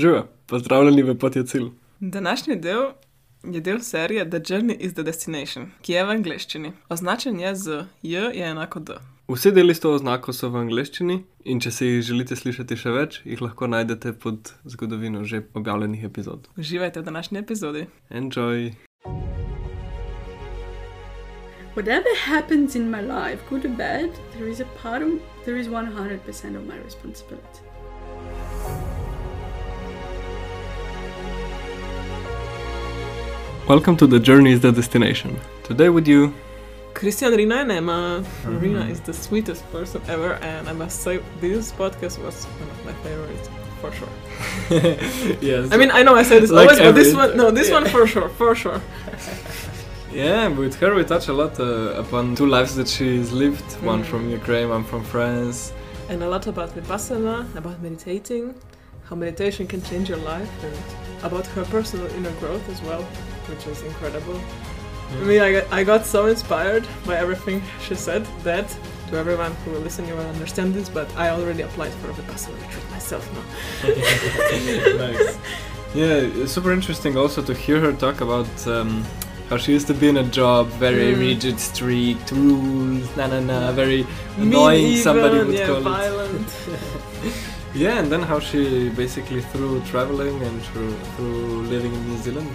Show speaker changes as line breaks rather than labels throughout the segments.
Živijo, pozdravljeni v Pot je cilj.
Današnji del je del serije The Journey is the Destination, ki je v angleščini. Označen je z J je enako D.
Vsi deli s to oznako so v angleščini in če si jih želite slišati še več, jih lahko najdete pod zgodovino že objavljenih epizod.
Uživajte v današnji epizodi.
Enjoy!
Whatever happens in my life, good or bad, there is a part of there is 100% of my responsibility.
Welcome to The Journey is the Destination. Today with you,
Christian Rina and Emma. Rina is the sweetest person ever, and I must say, this podcast was one of my favorites for sure.
yes.
I mean, I know I say this
Like
always, but this one, no, this
yeah.
one for sure, for sure.
yeah, with her we touch a lot uh, upon two lives that she's lived. One
Mm.
from Ukraine, one from France.
And a lot about Vipassana, about meditating, how meditation can change your life, and about her personal inner growth as well, which is incredible. I mean, I got, I got so inspired by everything she said that to everyone who will listen, you will understand this, but I already applied for a Vipassana retreat myself now.
nice. Yeah, super interesting also to hear her talk about um, how she used to be in a job, very
Mm.
rigid, strict rules, na na na, very annoying.
Mean
Somebody would
yeah,
call it.
violent.
Yeah, and then how she basically through traveling and through through living in New Zealand,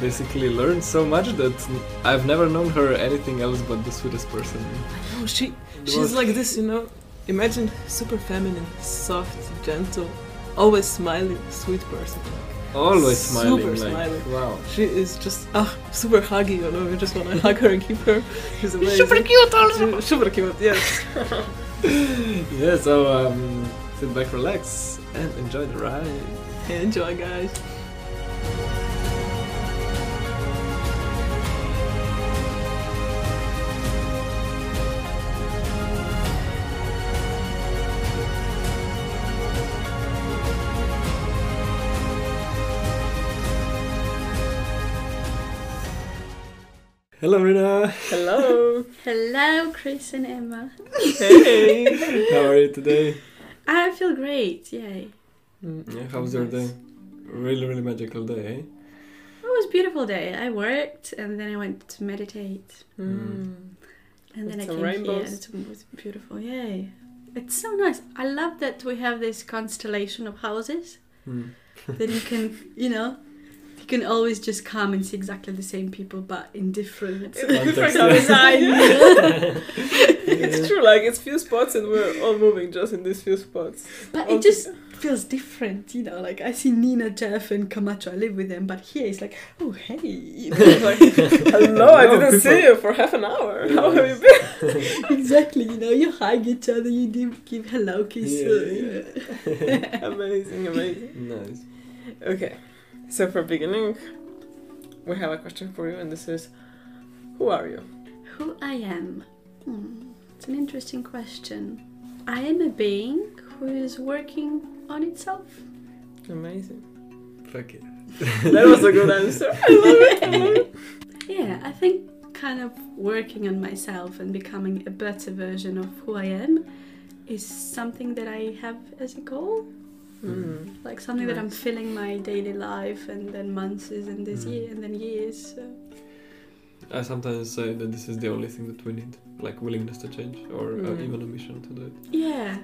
basically learned so much that I've never known her anything else but the sweetest person.
Oh, she she's
was-
like this, you know. Imagine super feminine, soft, gentle, always smiling, sweet person.
Always
Super
smiling, like
smiling.
wow.
She is just ah super huggy, you know. You just want to hug her and keep her. She's amazing.
Super cute also.
She- Super cute, yes.
Yeah, so um, sit back, relax, and enjoy the ride.
Enjoy, guys.
Hello, Rina.
Hello.
Hello, Chris and Emma.
hey.
How are you today?
I feel great. Yay!
Yeah, how was your day? Really, really magical day, eh?
It was a beautiful day. I worked and then I went to meditate,
Mm.
and then
With
I
some
came here. and It was beautiful. Yay! It's so nice. I love that we have this constellation of houses
Mm.
that you can, you know, you can always just come and see exactly the same people, but in different.
Context.
design.
It's true, like it's few spots and we're all moving just in these few spots.
But
All
it just feels different, you know. Like I see Nina, Jeff, and Camacho. I live with them, but here it's like, oh hey, you know,
Like, hello, I didn't
people-
see you for half an hour. How have you been?
exactly. You know, you hug each other, you do give hello kisses.
Yeah,
amazing, amazing.
Nice.
Okay, so for beginning, we have a question for you, and this is, who are you?
Who I am? Hmm, it's an interesting question. I am a being who is working on itself.
Amazing.
Fuck it.
That was a good answer. I love it. I love it.
Yeah, I think kind of working on myself and becoming a better version of who I am is something that I have as a goal.
Mm.
like something that I'm
Nice.
filling my daily life and then months and this
Mm.
year and then years. So.
I sometimes say that this is the only thing that we need, like willingness to change, or uh,
Mm.
even a mission to do it.
Yeah,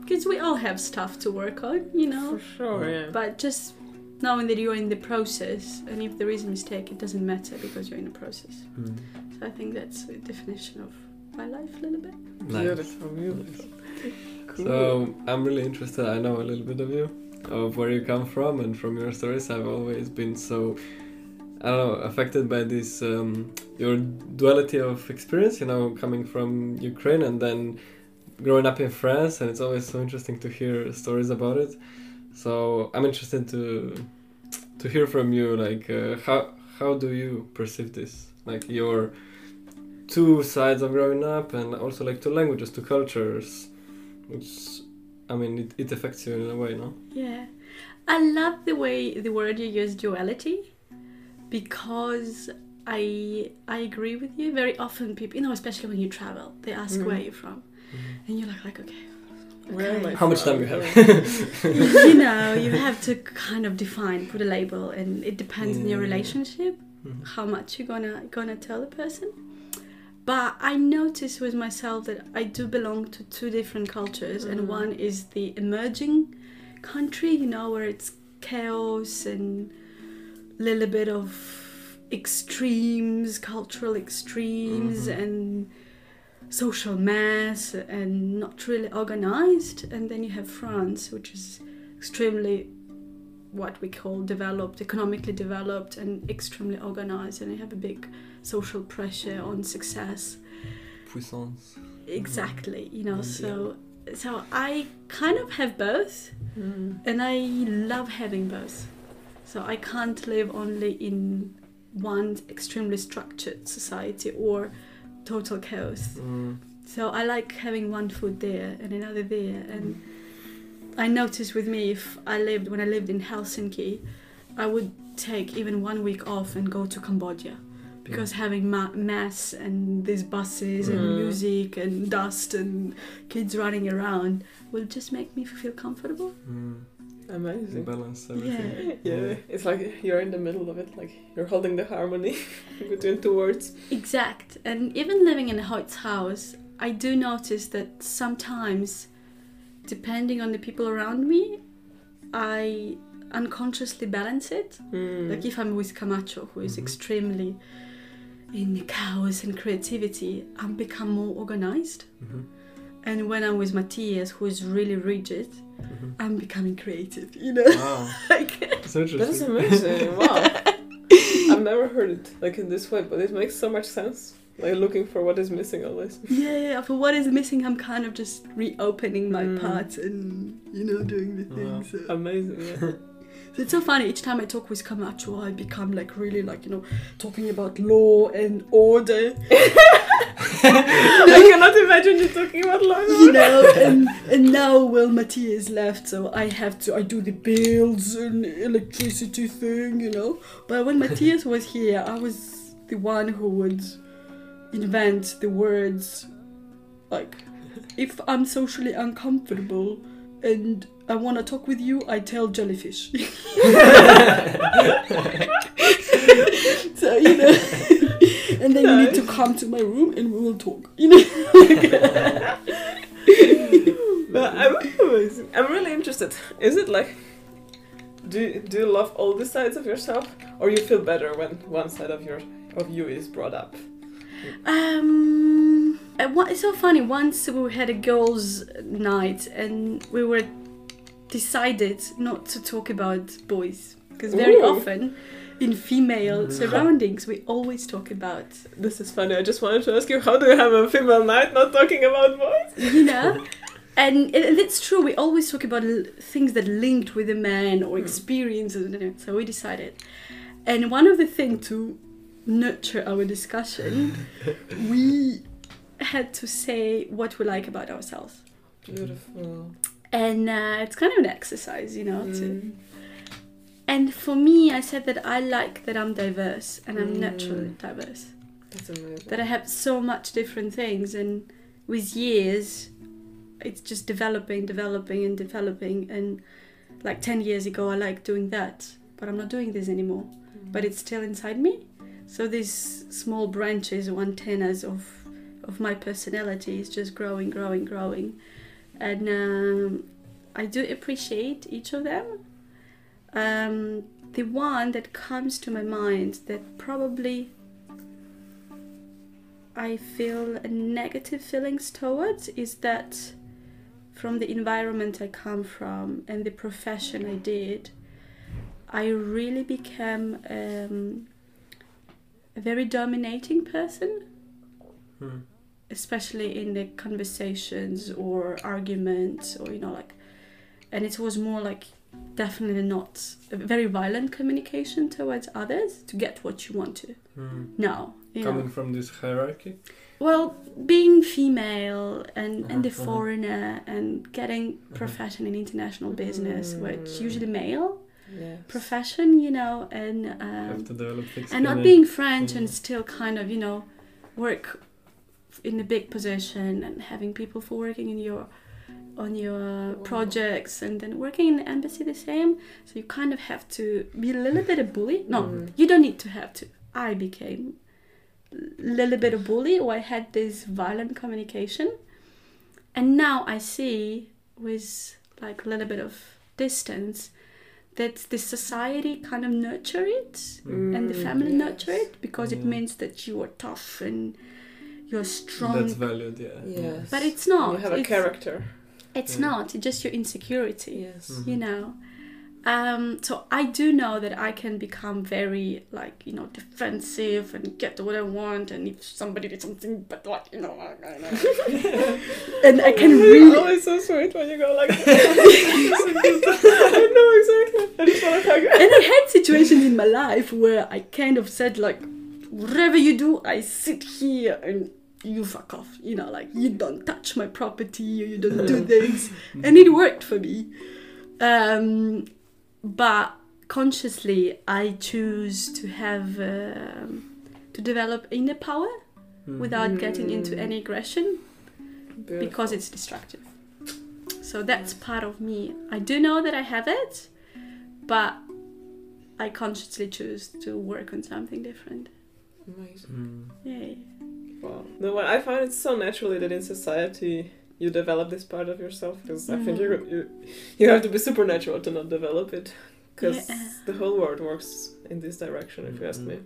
because we all have stuff to work on, you know.
For sure, yeah.
But just knowing that you're in the process, and if there is a mistake, it doesn't matter because you're in the process.
Mm.
So I think that's the definition of my life a little bit.
Beautiful, beautiful. Cool.
So I'm really interested. I know a little bit of you, of where you come from, and from your stories. I've always been so, I don't know, affected by this um, your duality of experience. You know, coming from Ukraine and then growing up in France, and it's always so interesting to hear stories about it. So I'm interested to to hear from you, like uh, how how do you perceive this, like your two sides of growing up, and also like two languages, two cultures which I mean it, it affects you in a way, no?
Yeah, I love the way the word you use duality because I I agree with you. Very often people, you know, especially when you travel, they ask
Mhm.
where you're from, and you're like, like okay,
Where am I
How much time you have?
You know, you have to kind of define, put a label, and it depends on your relationship,
Mhm.
how much you're gonna gonna tell the person. But I notice with myself that I do belong to two different cultures,
Mm.
and one is the emerging country, you know, where it's chaos and a little bit of extremes, cultural extremes,
Mhm.
and social mass, and not really organized. And then you have France, which is extremely what we call developed, economically developed, and extremely organized, and you have a big social pressure on success.
Puissance.
Exactly, you know.
Yeah.
So, so I kind of have both,
Mm.
and I love having both. So I can't live only in one extremely structured society or total chaos.
Mm.
So I like having one foot there and another there. And I noticed with me, if I lived when I lived in Helsinki, I would take even one week off and go to Cambodia. Because having ma- mass and these buses and
Mm.
music and dust and kids running around will just make me feel comfortable.
Mm.
Amazing.
Balance everything.
Yeah, yeah. it's like you're in the middle of it, like you're holding the harmony between two words.
Exact. And even living in a hot house, I do notice that sometimes, depending on the people around me, I unconsciously balance it.
Mm.
Like if I'm with Camacho, who is
Mhm.
extremely in the chaos and creativity, I'm become more organized.
Mhm.
And when I'm with Matthias, who is really rigid,
Mhm.
I'm becoming creative. You know,
Wow,
like
that's interesting.
That is amazing. Wow. I've never heard it like in this way, but it makes so much sense. Like looking for what is missing always.
yeah, yeah. For what is missing, I'm kind of just reopening my
Mm.
parts and you know doing the
Wow.
things. So.
Amazing, yeah.
It's so funny. Each time I talk with Camacho, I become like really like you know talking about law and order.
I cannot imagine you talking about law. and
you know, and and now well Matthias left, so I have to I do the bills and electricity thing, you know. But when Matthias was here, I was the one who would invent the words like if I'm socially uncomfortable and I want to talk with you, I tell jellyfish. so you know, and then you need to come to my room and we will talk. You know.
But I'm. I'm really interested. Is it like, do you, do you love all the sides of yourself, or you feel better when one side of your of you is brought up?
Um, it's so funny. Once we had a girls' night and we were decided not to talk about boys because very
Ooh.
often in female
Mm.
surroundings we always talk about
This is funny. I just wanted to ask you, how do you have a female night not talking about boys?
you know. And, and it's true. We always talk about l- things that linked with a man or
Mm.
experiences. So we decided, and one of the things to nurture our discussion, we had to say what we like about ourselves.
Beautiful.
And uh, it's kind of an exercise, you know. To,
Mm.
and for me, I said that I like that I'm diverse and I'm
Mm.
naturally diverse.
That's amazing.
That I have so much different things, and with years, it's just developing, developing, and developing. And like ten years ago, I liked doing that, but I'm not doing this anymore. But it's still inside me. So these small branches or antennas of of my personality is just growing, growing, growing, and um, I do appreciate each of them. Um, the one that comes to my mind that probably I feel negative feelings towards is that from the environment I come from and the profession I did, I really became um, a very dominating person
Hmm.
Especially in the conversations or arguments or you know like and it was more like definitely not a very violent communication towards others to get what you want to
Hmm.
no you know.
Coming from this hierarchy.
well being female and, and the
Uh-huh,
foreigner and getting profession in international business which
Mm.
usually male
Yes.
profession you know and
have
um,
to develop
and not being French
Mm.
and still kind of you know work in a big position and having people for working in your on your projects, and then working in the embassy the same. So you kind of have to be a little bit a bully. No,
Mm.
you don't need to have to. I became a little bit a bully, or I had this violent communication, and now I see with like a little bit of distance that the society kind of nurture it
Mm.
and the
Mm,
family
yes.
nurture it because it means that you are tough and you're strong.
That's valued, yeah.
Yes.
But it's not.
You have a
It's-
character.
It's
Yeah.
not. It's just your insecurity.
Yes.
Mm.
You know. Um, so I do know that I can become very like you know defensive and get what I want, and if somebody did something, but like you know, I- I know. and I can really
Oh, it's so sweet when you go like. I know exactly. I just want to hug
and I had situations in my life where I kind of said like, whatever you do, I sit here and you fuck off. You know, like you don't touch my property you don't do things, and it worked for me. Um, but consciously, I choose to have um, to develop inner power
Mm.
without getting into
Mm.
any aggression
Beautiful.
because it's destructive. So that's part of me. I do know that I have it, but I consciously choose to work on something different.
Amazing.
Mm.
Yay.
Wow. No, well, I find it so naturally that in society you develop this part of yourself because I think you you you have to be supernatural to not develop it because
Yeah.
the whole world works in this direction. If you ask me,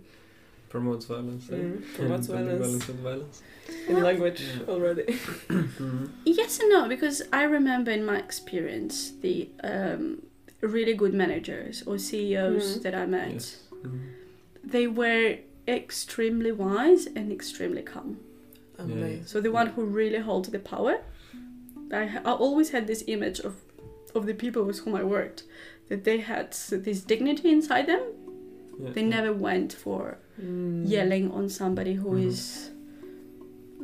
Promotes violence. eh?
mm. promotes
And blending
violence
with violence.
in
Well-
language
Yeah.
already.
Mhm.
Yes and no, because I remember in my experience the um, really good managers or CEOs that I met,
Yes.
They were extremely wise and extremely calm.
Amazing.
So the one who really holds the power. I, I always had this image of, of the people with whom I worked, that they had this dignity inside them.
Yeah.
They never went for
Mm.
yelling on somebody who
Mhm.
is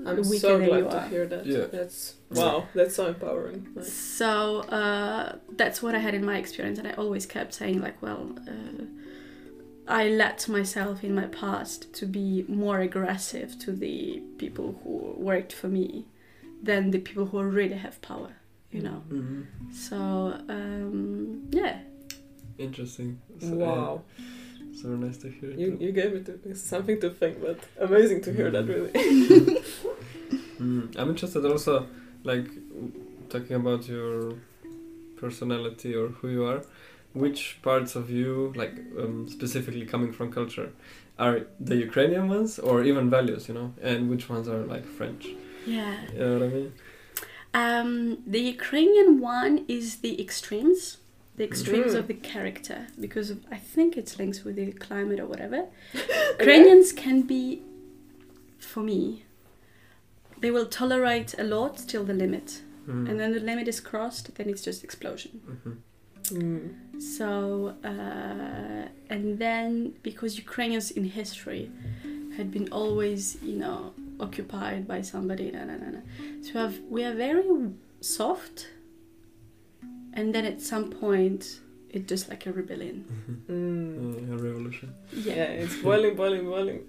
I'm
weaker
so
than
glad
you
to hear that.
Yeah.
That's wow. That's so empowering. Nice.
So uh, that's what I had in my experience, and I always kept saying like, well, uh, I let myself in my past to be more aggressive to the people who worked for me than the people who really have power, you know.
Mhm.
So um, yeah,
Interesting. So,
Wow.
yeah, so nice to hear.
You,
too.
you gave me to, something to think, but amazing to hear that really.
Mm. I'm interested also, like, talking about your personality or who you are. Which parts of you, like, um, specifically coming from culture, are the Ukrainian ones or even values, you know? And which ones are like French?
yeah.
You know what I mean?
Um, the Ukrainian one is the extremes, the extremes
Mm.
of the character, because of, I think it's linked with the climate or whatever. Ukrainians can be, for me, they will tolerate a lot till the limit,
Mm.
and then the limit is crossed, then it's just explosion.
Mhm.
Mm.
So, uh, and then because Ukrainians in history had been always, you know, occupied by somebody, na, na, na, na. so we, have, we are very soft, and then at some point, it's just like a rebellion.
Mhm.
Mm.
Yeah, a revolution.
Yeah,
Yeah, it's boiling, boiling, boiling.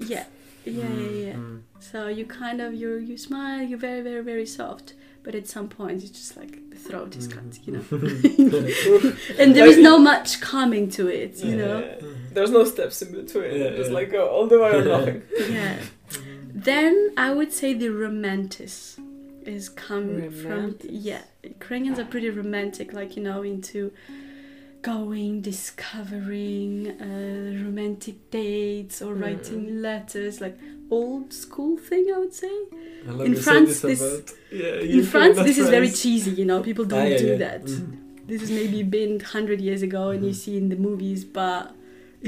yeah, yeah, yeah, yeah.
Mm.
So you kind of you you smile, you're very, very, very soft, but at some point, it's just like the throat is mm-hmm. cut, you know, and there is no much coming to it, you know.
Mm-hmm. There's no steps in between.
Yeah,
just
yeah.
like go all the way or nothing.
Yeah. Mm-hmm. Then I would say the romantic is come from yeah. Ukrainians are pretty romantic, like you know, into going, discovering, uh, romantic dates or
Mm.
writing letters, like old school thing. I would say. In
you
France,
this
this-
yeah,
In France, this is very cheesy. You know, people don't
Ah, yeah,
do
yeah.
that.
Mhm.
This is maybe been hundred years ago, and you
Mhm.
see in the movies, but.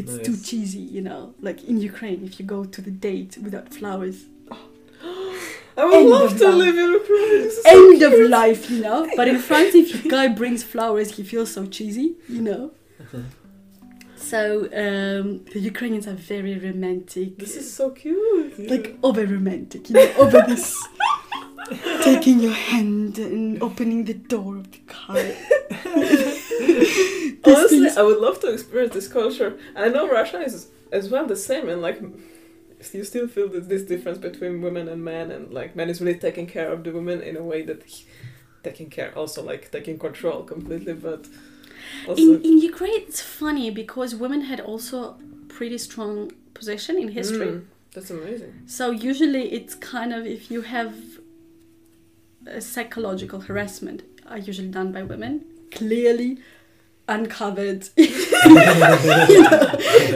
It's too cheesy, you know. Like in Ukraine, if you go to the date without flowers,
I would
End
love to
life.
live in Ukraine. This is so
end of
cute.
life, you know. But in France, if a guy brings flowers, he feels so cheesy, you know. So um, the Ukrainians are very romantic,
This is so cute.
like over romantic, you know, over this taking your hand and opening the door of the car.
Honestly,
things-
I would love to experience this culture. I know Russia is as well the same, and like you still feel this, this difference between women and men, and like men is really taking care of the women in a way that he- taking care, also like taking control completely, but also
In, in Ukraine, it's funny because women had also pretty strong position in history.
Mm, that's amazing.
So usually it's kind of if you have a psychological harassment are usually done by women. Clearly uncovered. you, know,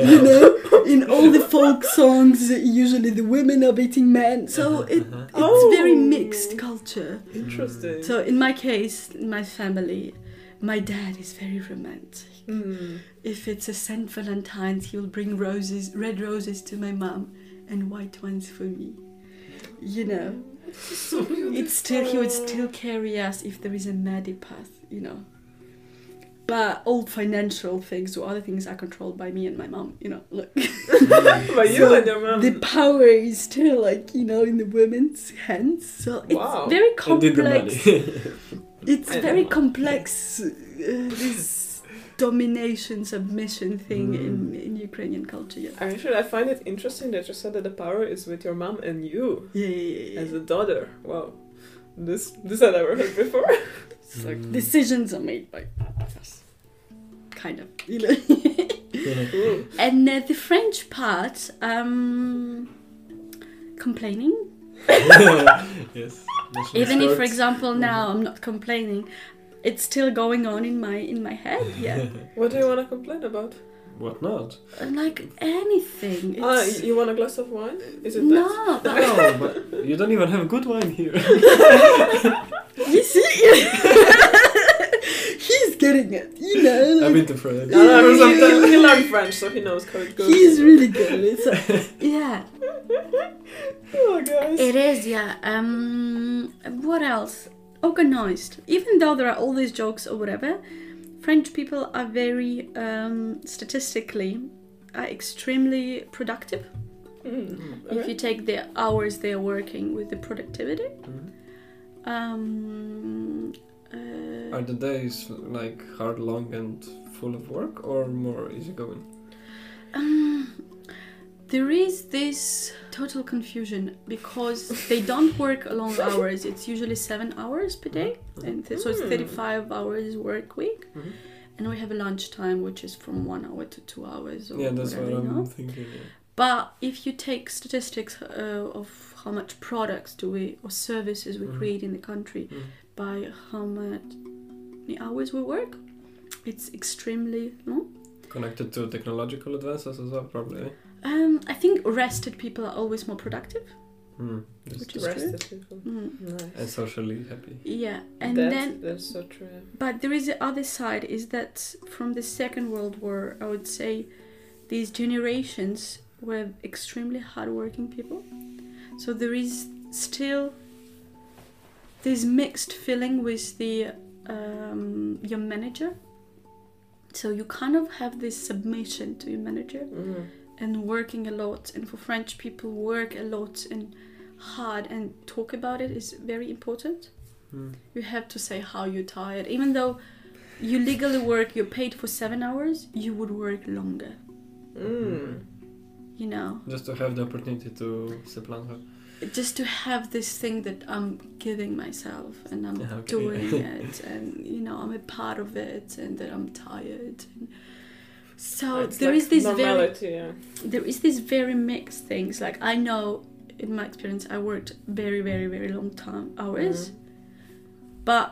you know, in all the folk songs, usually the women are beating men. So it,
Uh-huh.
it's very
Oh.
mixed culture.
Interesting.
So in my case, in my family, my dad is very romantic.
Mm.
If it's a Saint Valentine's, he'll bring roses, red roses to my mom, and white ones for me. You know, it's still he would still carry us if there is a muddy path. You know, but all financial things or other things are controlled by me and my mom. You know, look,
But you
So
and your mom.
the power is still like you know in the women's hands. So it's
Wow.
very
And the
complex.
money.
It's
I
very complex. Uh, this domination submission thing in, in Ukrainian culture. Yeah.
Actually, I find it interesting that you said that the power is with your mom and you
Yeah, yeah, yeah,
as a daughter. Wow, this this I never heard before.
It's like
Mm.
decisions are made by us, kind of. You know.
Cool.
and uh, the French part, um, complaining.
yes.
Even if, for example, now I'm not complaining, it's still going on in my in my head. Yeah,
What do you want to complain about?
What not?
like anything.
Ah,
It's,
y- you want a glass of wine? Is it
no, but
No, but you don't even have good wine here.
You see? He's getting it, you know.
I've
Like,
been to France.
that? No, no, he, he, he learned French, so he knows how it goes.
he's really good. It's like, yeah,
Oh, guys.
it is. Yeah. Um, what else? Organized. Even though there are all these jokes or whatever, French people are very um, statistically are extremely productive.
Mm.
If you take the hours they are working with the productivity.
Mhm.
Um, uh,
Are the days like hard, long, and full of work, or more easygoing?
Um, there is this total confusion because they don't work long hours. It's usually seven hours per day, and th- so it's
Hmm.
35 hours work week.
Mhm.
And we have a lunch time, which is from one hour to two hours. Or
Yeah, that's
whatever,
what
you
I'm
know?
thinking. Yeah.
But if you take statistics uh, of how much products do we or services we
Mhm.
create in the country
Mhm.
by how many hours we work, it's extremely long.
Connected to technological advances as well, probably.
Um, I think rested people are always more productive.
That's
Which
true.
is true.
Rested people.
Mm.
Nice.
and socially happy.
Yeah, and
that's,
then,
that's so true.
but there is the other side is that from the Second World War, I would say these generations were extremely hardworking people. So there is still this mixed feeling with the um, your manager. So you kind of have this submission to your manager
Mhm.
And working a lot. And for French people, work a lot and hard and talk about it is very important.
Hmm.
You have to say how you're tired. Even though you legally work, you're paid for seven hours, you would work longer.
Mm.
You know,
Just to have the opportunity to se plaindre.
just to have this thing that I'm giving myself and I'm
Yeah, okay.
doing it, and you know, I'm a part of it, and that I'm tired. And so
It's
there
like
is this very
yeah.
there is this very mixed things. Like I know, in my experience, I worked very, very, very long time hours, but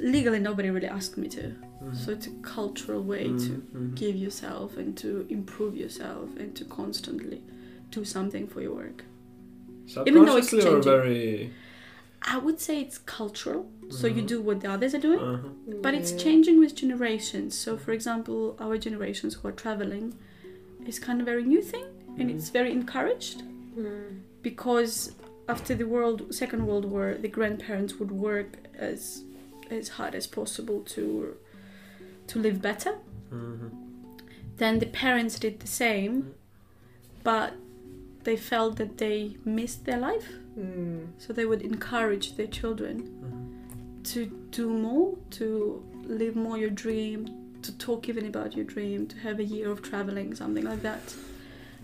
legally nobody really asked me to.
Mhm.
So it's a cultural way to
Mhm, mhm.
give yourself and to improve yourself and to constantly do something for your work. even though it's changing.
very.
I would say it's cultural. So you
Mhm.
do what the others are doing,
Uh-huh.
but it's changing with generations. So for example, our generations who are traveling is kind of a very new thing and
Mhm.
it's very encouraged
Mm.
because after the world second world war the grandparents would work as as hard as possible to to live better
Mhm.
then the parents did the same but they felt that they missed their life
Mm.
so they would encourage their children
Mhm.
to do more to live more your dream to talk even about your dream to have a year of traveling something like that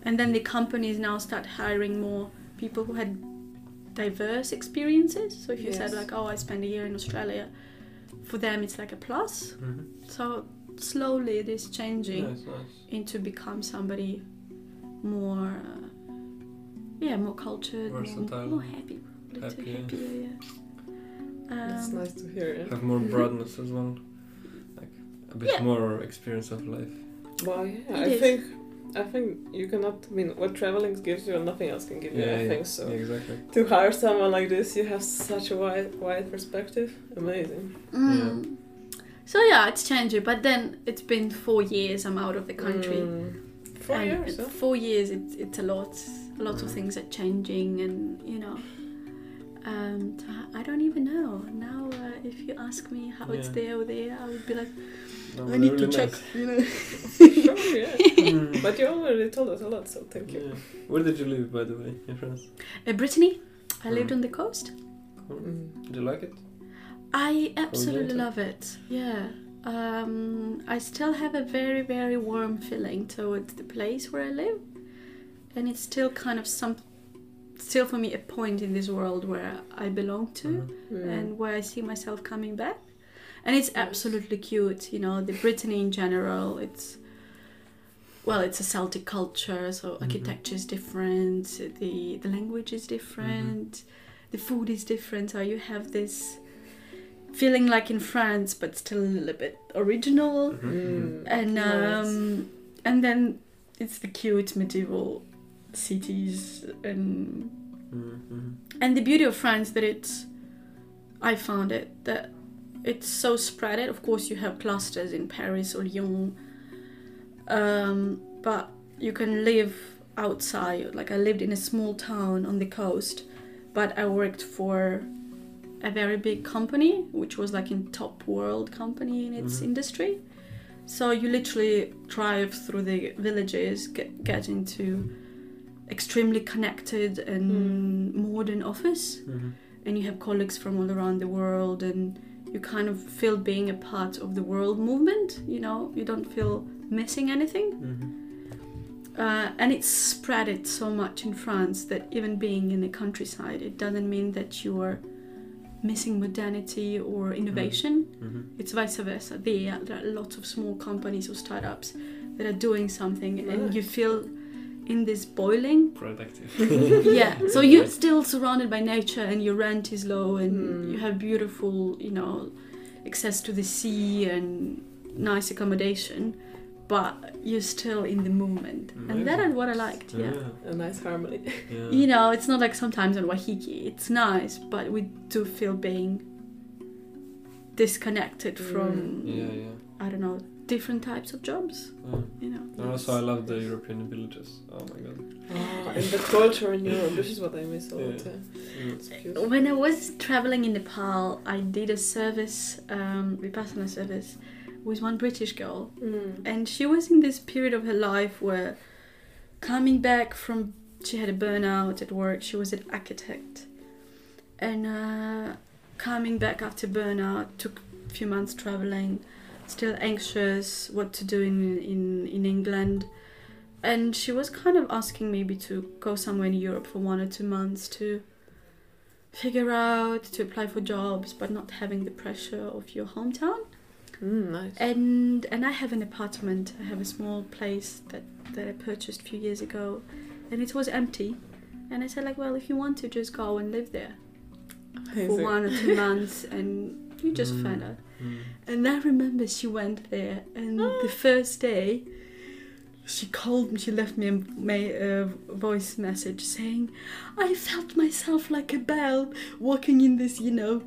and then the companies now start hiring more people who had diverse experiences. So if you said like, oh, I spent a year in Australia, for them it's like a plus.
Mhm.
So slowly it is changing
Nice, nice.
into become somebody more, uh, yeah, more cultured, more,
Versatile.
more happy, probably too
Happier.
happier, yeah.
That's
Um,
nice to hear. Yeah.
Have more broadness as well. Like a bit
Yeah.
more experience of life.
Well, yeah,
It
I
is.
think I think you cannot. I mean, what traveling gives you, nothing else can give you.
Yeah,
I
yeah.
think so.
Yeah, exactly.
To hire someone like this, you have such a wide, wide perspective. Amazing.
mm. So yeah, it's changing. But then it's been four years. I'm out of the country.
Mm. Four
and
years. Huh?
Four years. It's it's a lot. A lot of things are changing, and you know. Um, so I- I don't even know now. Uh, if you ask me how it's there or there, I would be like,
No,
I need to
really
check.
nice.
You know.
sure, yeah.
Mm.
But you already told us a lot, so thank you.
Yeah. Where did you live, by the way, in France?
Uh, Brittany. I lived
Mm.
on the coast.
Cool.
Mm.
Did you like it?
I absolutely love it. Yeah. Um, I still have a very, very warm feeling towards the place where I live. And it's still kind of some, still for me, a point in this world where I belong to.
Mm.
and where I see myself coming back. And it's absolutely cute, you know, the Brittany in general. It's, well, it's a Celtic culture, so
Mhm.
architecture is different, the, the language is different, the food is different. So you have this feeling like in France, but still a little bit original.
Mhm.
Mm.
And um, and then it's the cute medieval cities and
Mhm. Mhm.
and the beauty of France that it's I found it that it's so spread. Of course you have clusters in Paris or Lyon. Um, but you can live outside. Like I lived in a small town on the coast, but I worked for a very big company, which was like in top world company in its
Mhm.
industry. So you literally drive through the villages, get, get into extremely connected and modern office,
Mhm.
and you have colleagues from all around the world, and you kind of feel being a part of the world movement. You know, you don't feel missing anything.
Mhm.
Uh, and it's spread it so much in France that even being in the countryside, it doesn't mean that you're missing modernity or innovation.
Mhm.
It's vice versa. There, there are lots of small companies or startups that are doing something, and you feel in this boiling.
Productive.
yeah. So you're still surrounded by nature, and your rent is low, and
Mm.
you have beautiful, you know, access to the sea and nice accommodation, but you're still in the moment, and that
Amazing.
is what I liked. yeah.
A nice harmony.
yeah.
You know, it's not like sometimes on Waiheke. It's nice, but we do feel being disconnected from
Yeah, yeah.
I don't know different types of jobs.
yeah.
You know.
And also, I love the European villages. Oh my god.
Ah, and the culture in Europe. This is what I miss a lot.
Yeah.
Yeah.
Mm.
When I was traveling in Nepal, I did a service, um, vipassana service, with one British girl,
Mm.
and she was in this period of her life where coming back from she had a burnout at work she was an architect and uh, coming back after burnout took a few months traveling still anxious what to do in, in, in england and she was kind of asking maybe to go somewhere in europe for one or two months to figure out to apply for jobs but not having the pressure of your hometown
Mm, nice.
and and I have an apartment. I have a small place that that I purchased a few years ago, and it was empty. And I said like, well, if you want to, just go and live there for one or two months, and you just
Mm.
find out.
Mm.
And I remember she went there, and the first day, she called me. She left me a uh, voice message saying, "I felt myself like a bell walking in this, you know."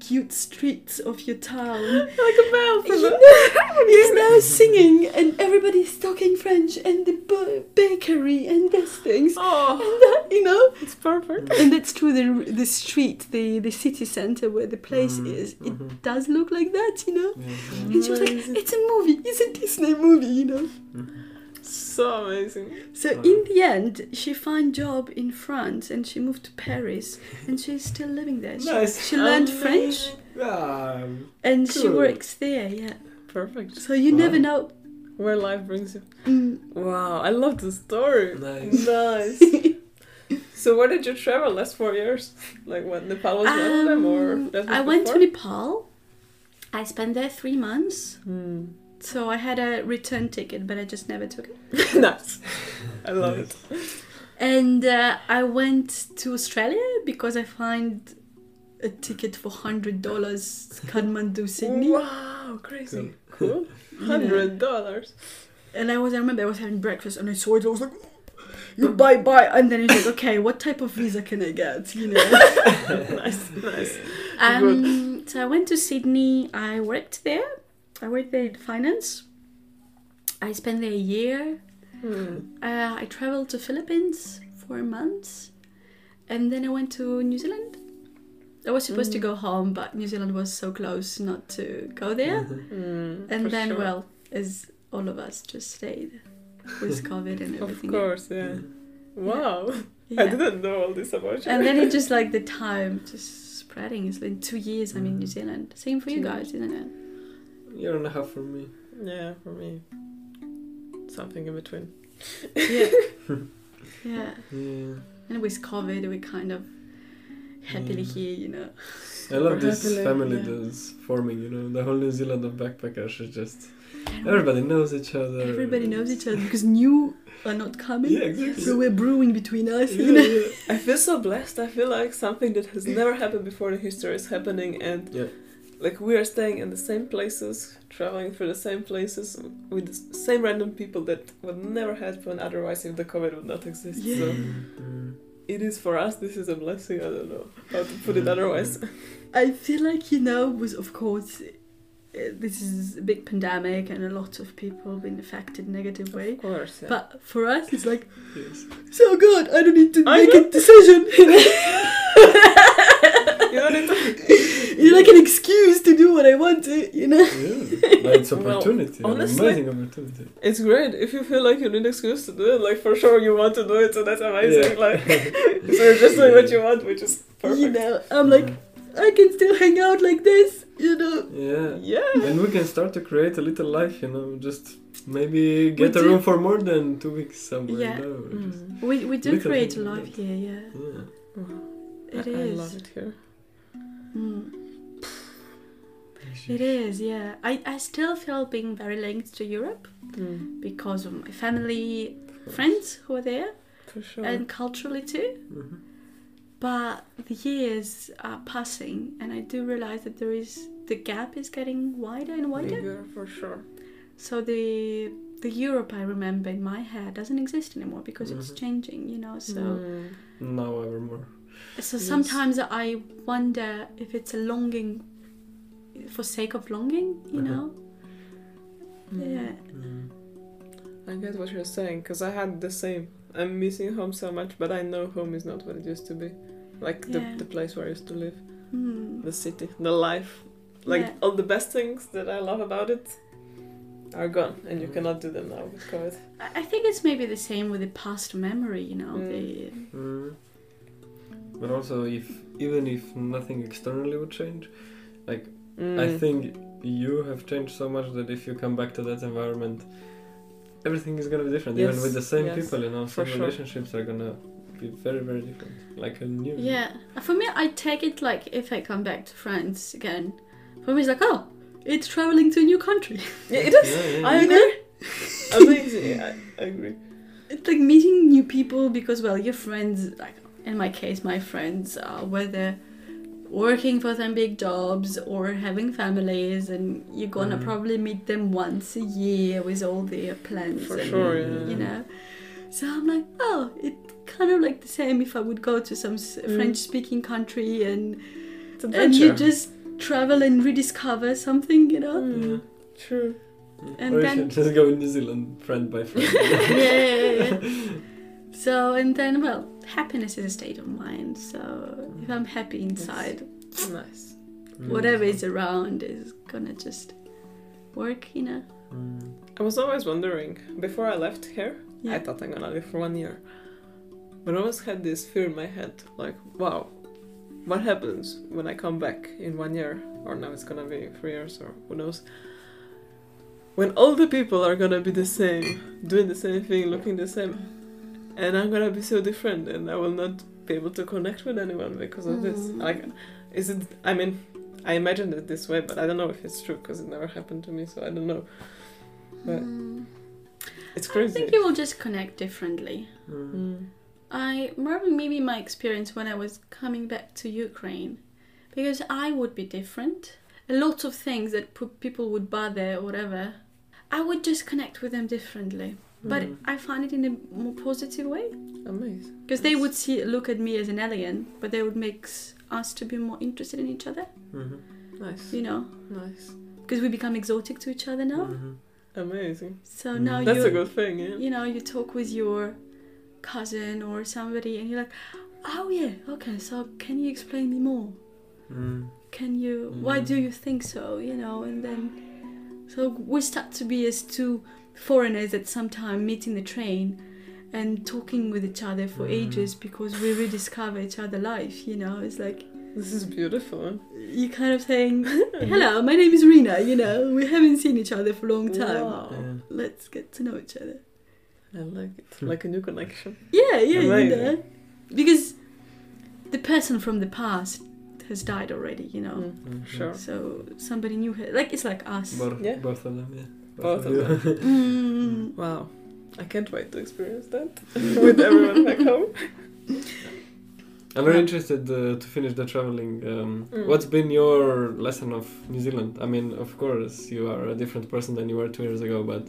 Cute streets of your town,
like a bell for
you
the.
know, you know, singing, and everybody's talking French, and the b- bakery, and these things,
Oh,
and that, you know,
it's perfect.
and that's true, the the street, the the city center where the place
Mm,
is. It
mhm.
does look like that, you know.
Yeah, yeah.
And she was like, "It's a movie. It's a Disney movie, you know."
So amazing.
So
Oh.
in the end, she found job in France, and she moved to Paris, and she's still living there. She,
Nice.
she learned French,
Ah,
and she works there. Yeah.
Perfect.
So you
Wow.
never know.
Where life brings you.
Mm.
Wow, I love the story.
Nice.
Nice. So where did you travel last four years? Like what Nepal was one of them, or
Um,
that
I went to? Nepal. I spent there three months.
Hmm.
So I had a return ticket, but I just never took it.
nice. I love
Yes.
it.
And uh, I went to Australia because I find a ticket for hundred dollars Kathmandu Sydney.
Wow, crazy. Cool. Hundred dollars.
And I was I remember I was having breakfast and I saw it. I was like, you buy buy. And then he's like, okay, what type of visa can I get? You know.
nice, nice.
Um, so I went to Sydney. I worked there. I worked there in finance. I spent there a year.
Hmm.
Uh, I traveled to Philippines for months, and then I went to New Zealand. I was supposed to
Mm.
go home, but New Zealand was so close not to go there.
Hmm,
And
for
then,
sure.
well, as all of us just stayed with COVID and everything.
Of course, yeah. Wow.
Yeah.
I didn't know all this about you.
And then it just like the time just spreading. It's been two years. I'm in New Zealand. Same for you
Two
guys, isn't it?
Year and a half for me.
yeah, for me, something in between.
Yeah. yeah.
Yeah.
And with COVID, we kind of happily
Mm.
here, you know.
I love
Super
this
happily,
family
yeah.
that's forming, you know, the whole New Zealand of backpackers is just everybody knows each other.
Everybody knows each other because new are not coming.
Yeah, exactly.
So we're brewing between us,
Yeah,
you know.
yeah.
I feel so blessed. I feel like something that has never happened before in history is happening, and
Yeah.
Like we are staying in the same places, traveling through the same places with the same random people that would never happen otherwise if the COVID would not exist.
Yeah.
So it is for us. This is a blessing. I don't know how to put it otherwise.
I feel like, you know, was of course, uh, this is a big pandemic and a lot of people been affected negative way.
Of course. Yeah.
But for us, it's like,
yes.
so good, I don't need to
I
make a decision.
you don't need to.
It's like an excuse to do what I want to, you know?
Yeah. But it's
Well,
opportunity. an
honestly-
amazing opportunity.
It's great if you feel like you need an excuse to do it. Like for sure you want to do it, so that's amazing.
Yeah.
Like so you're just doing what you want, which is perfect.
You know, I'm like, I can still hang out like this, you know?
Yeah.
Yeah.
And we can start to create a little life, you know, just maybe get a
do-
room for more than two weeks somewhere.
Yeah.
You know,
Mm.
We, we do create a life here, yeah.
yeah.
It
I,
is.
I love it here.
Mm. It is, yeah. I, I still feel being very linked to Europe
Mm.
because of my family, friends who are there,
For sure.
and culturally too.
Mhm.
But the years are passing, and I do realize that there is the gap is getting wider and wider.
Bigger, for sure.
So the the Europe I remember in my head doesn't exist anymore because it's
Mhm.
changing, you know. So
Mm.
Now ever more.
So
Yes.
sometimes I wonder if it's a longing for sake of longing, you
Uh-huh.
know.
Mm.
Yeah.
I get what you're saying because I had the same. I'm missing home so much, but I know home is not what it used to be. Like the,
Yeah.
the place where I used to live,
Mm.
the city, the life. Like
Yeah.
all the best things that I love about it are gone, and you cannot do them now with COVID.
I I think it's maybe the same with the past memory, you know.
Mm.
The,
Mm. But also, if even if nothing externally would change, Like I
Mm.
think you have changed so much that if you come back to that environment, everything is gonna be different. Even with the same
yes,
people, you know,
for
some
sure.
relationships are gonna be very, very different. Like a new.
yeah. For me, I take it like if I come back to France again, for me it's like, oh, it's traveling to a new country.
Yeah, it is.
Yeah, yeah,
I agree. Amazing. I, I agree.
It's like meeting new people because, well, your friends, like in my case, my friends, uh, whether working for some big jobs or having families, and you're gonna
Mhm.
probably meet them once a year with all their plans.
For
and,
sure,
yeah.
You know? So I'm like, oh, it's kind of like the same if I would go to some
Mm.
French speaking country and, and you just travel and rediscover something, you know?
Mm, True.
And
or
then-
you just go in New Zealand, friend by friend.
yeah, yeah, yeah. So, and then, well, happiness is a state of mind. So, if I'm happy inside,
Nice.
whatever is around is gonna just work, you know?
Mm.
I was always wondering before I left here.
Yeah.
I thought I'm gonna live for one year, but I always had this fear in my head, like, wow, what happens when I come back in one year, or now it's gonna be three years, or who knows? When all the people are gonna be the same, doing the same thing, looking the same, and I'm gonna be so different, and I will not be able to connect with anyone because of this.
Mm.
Like, is it? I mean, I imagined it this way, but I don't know if it's true because it never happened to me, so I don't know. But
Mm.
it's crazy.
I think you will just connect differently.
Mm.
Mm.
I remember maybe my experience when I was coming back to Ukraine, because I would be different. A lot of things that people would bother or whatever, I would just connect with them differently. But
Mm.
I find it in a more positive way
Amazing.
because they would see look at me as an alien, but they would make us to be more interested in each other.
Mhm.
Nice.
You know,
Nice.
because we become exotic to each other now.
Mhm.
Amazing.
So
Mm.
now
That's a good thing, yeah.
you know, you talk with your cousin or somebody and you're like, oh yeah, okay, so can you explain me more?
Mm.
Can you, why
Mm.
do you think so? You know, and then, so we start to be as two foreigners at some time meeting the train and talking with each other for
Mm.
ages because we rediscover each other life, you know, it's like,
This is beautiful.
you kind of saying, hello, my name is Rena." you know, we haven't seen each other for a long time.
Wow.
Yeah.
Let's get to know each other.
I like it. Like a new connection.
Yeah, yeah, you know. Because the person from the past has died already, you know.
Mm.
Mhm.
Sure.
So somebody new, ha- like it's like us.
Both,
Yeah.
both of them, yeah.
Both of
you.
Mm.
Wow. I can't wait to experience that with everyone back home.
I'm very
Yeah.
interested uh, to finish the traveling. Um,
Mm.
What's been your lesson of New Zealand? I mean, of course, you are a different person than you were two years ago, but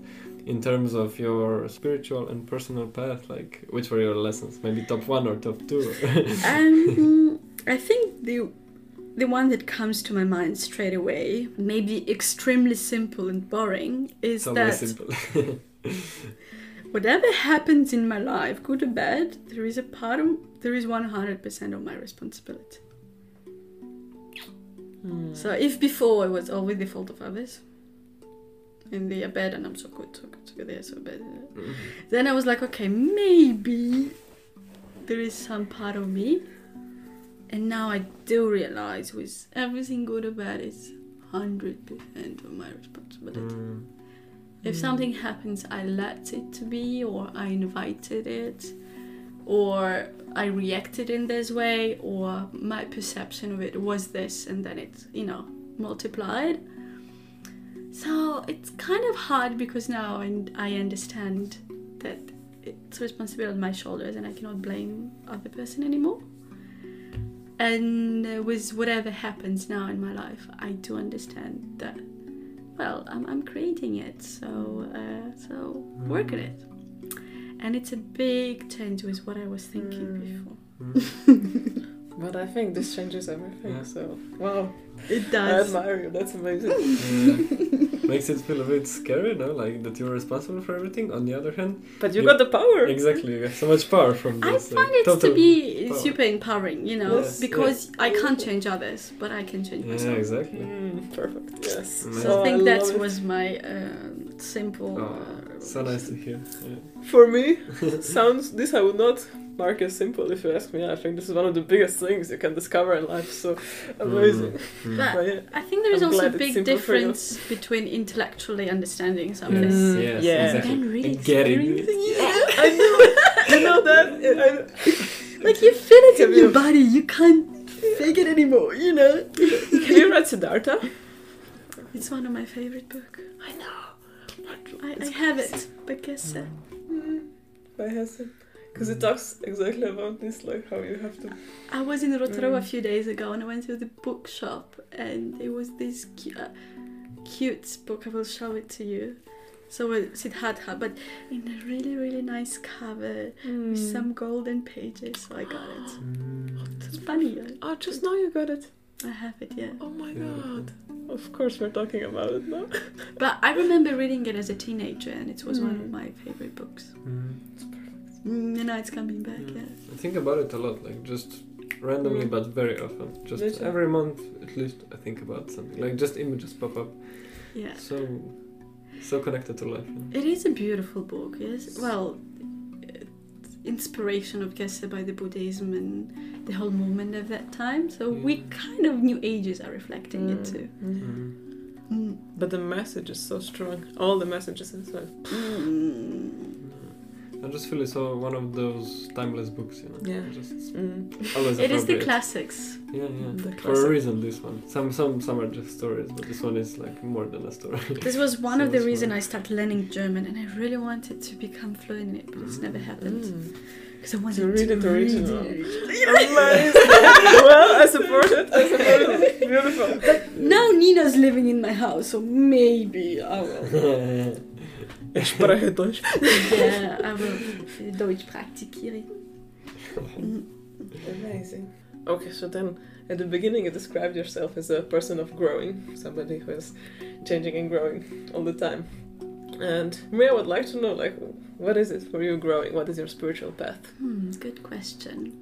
in terms of your spiritual and personal path, like, which were your lessons? Maybe top one or top two?
um, I think the the one that comes to my mind straight away, maybe extremely simple and boring, is
so
that
simple.
whatever happens in my life, good or bad, there is a part of there is one hundred percent of my responsibility.
Mm.
So if before it was always the fault of others, and they are bad and I'm so good, so good, so good, they're so bad.
Mhm.
Then I was like, okay, maybe there is some part of me. And now I do realize with everything good or bad, it's 100% of my responsibility.
Mm.
If something happens, I let it to be, or I invited it, or I reacted in this way, or my perception of it was this, and then it, you know, multiplied. So it's kind of hard because now I, I understand that it's responsibility on my shoulders, and I cannot blame other person anymore. And with whatever happens now in my life, I do understand that well, I'm, I'm creating it, so uh, so work on it. And it's a big change with what I was thinking
Mm.
before.
Mm.
But I think this changes everything.
Yeah.
So wow,
It does.
I admire you. That's amazing.
Yeah. Makes it feel a bit scary, no? Like that you're responsible for everything. On the other hand,
But you
You-
got the power.
exactly, you have so much power from
I find
like,
it to be
power.
super empowering, you know,
Yes,
because I can't change others, but I can change
Yeah,
myself.
exactly.
Mm, perfect. Yes.
Amazing.
So
Oh,
I think that
love it.
was my um, simple.
Oh,
uh,
so nice to hear. Yeah.
For me, sounds this I would not mark as simple if you ask me. I think this is one of the biggest things you can discover in life. So amazing.
Mm.
But
But yeah.
I think there is
I'm
also a big
simple for you.
difference between intellectually understanding something
Yes,
Mm,
yes,
yeah.
exactly.
and really
getting
experiencing
it.
it.
I know. you know that. I,
Like you feel it in your
you-
body, you can't fake it anymore, you know?
can you read Siddhartha?
It's one of my favorite books.
I know.
I, I have it, but guess uh,
Mm. By Hesse. Because it talks exactly about this, like how you have to.
I was in Rotorua a
Mm.
few days ago and I went to the bookshop and there was this cu- uh, cute book. I will show it to you. So uh, Siddhartha, but in a really, really nice cover with
Mm.
some golden pages. So I got it.
Mm.
It's funny. uh,
Oh, just now you got it.
I have it, yeah.
Oh my god. Of course, we're talking about it now.
But I remember reading it as a teenager and it was one of
Mm.
my favorite books.
Mm.
Mm, and now it's coming back,
Mm.
yeah.
I think about it a lot, like just randomly,
Mm.
but very often. Just
Me too.
every month, at least, I think about something. Like just images pop up.
Yeah.
So, so connected to life. yeah.
It is a beautiful book, yes. Well, it's inspiration of Gese by the Buddhism and the whole movement of that time. So we
Mm.
kind of New Ages are reflecting it too.
Mm.
Mm.
But the message is so strong. All the messages inside.
Mm.
I just feel it's all one of those timeless books, you know.
Yeah.
Just
Mm.
always
It is the classics.
Yeah, yeah.
The
For a reason, this one. Some, some, some are just stories, but this one is like more than a story.
This was one
So
of the
it's
reasons. I started learning German, and I really wanted to become fluent in it, but it's never happened
Mm.
because I wanted
To read it
read
original.
it.
Amazing. well, I support it. I support it. Beautiful.
Now Nina's living in my house, so maybe I will.
Ich spreche Deutsch.
yeah, I will Deutsch praktikieren. Mm.
Amazing. Okay, so then at the beginning you described yourself as a person of growing, somebody who is changing and growing all the time. And me, I would like to know, like, what is it for you growing? What is your spiritual path?
Hmm, good question.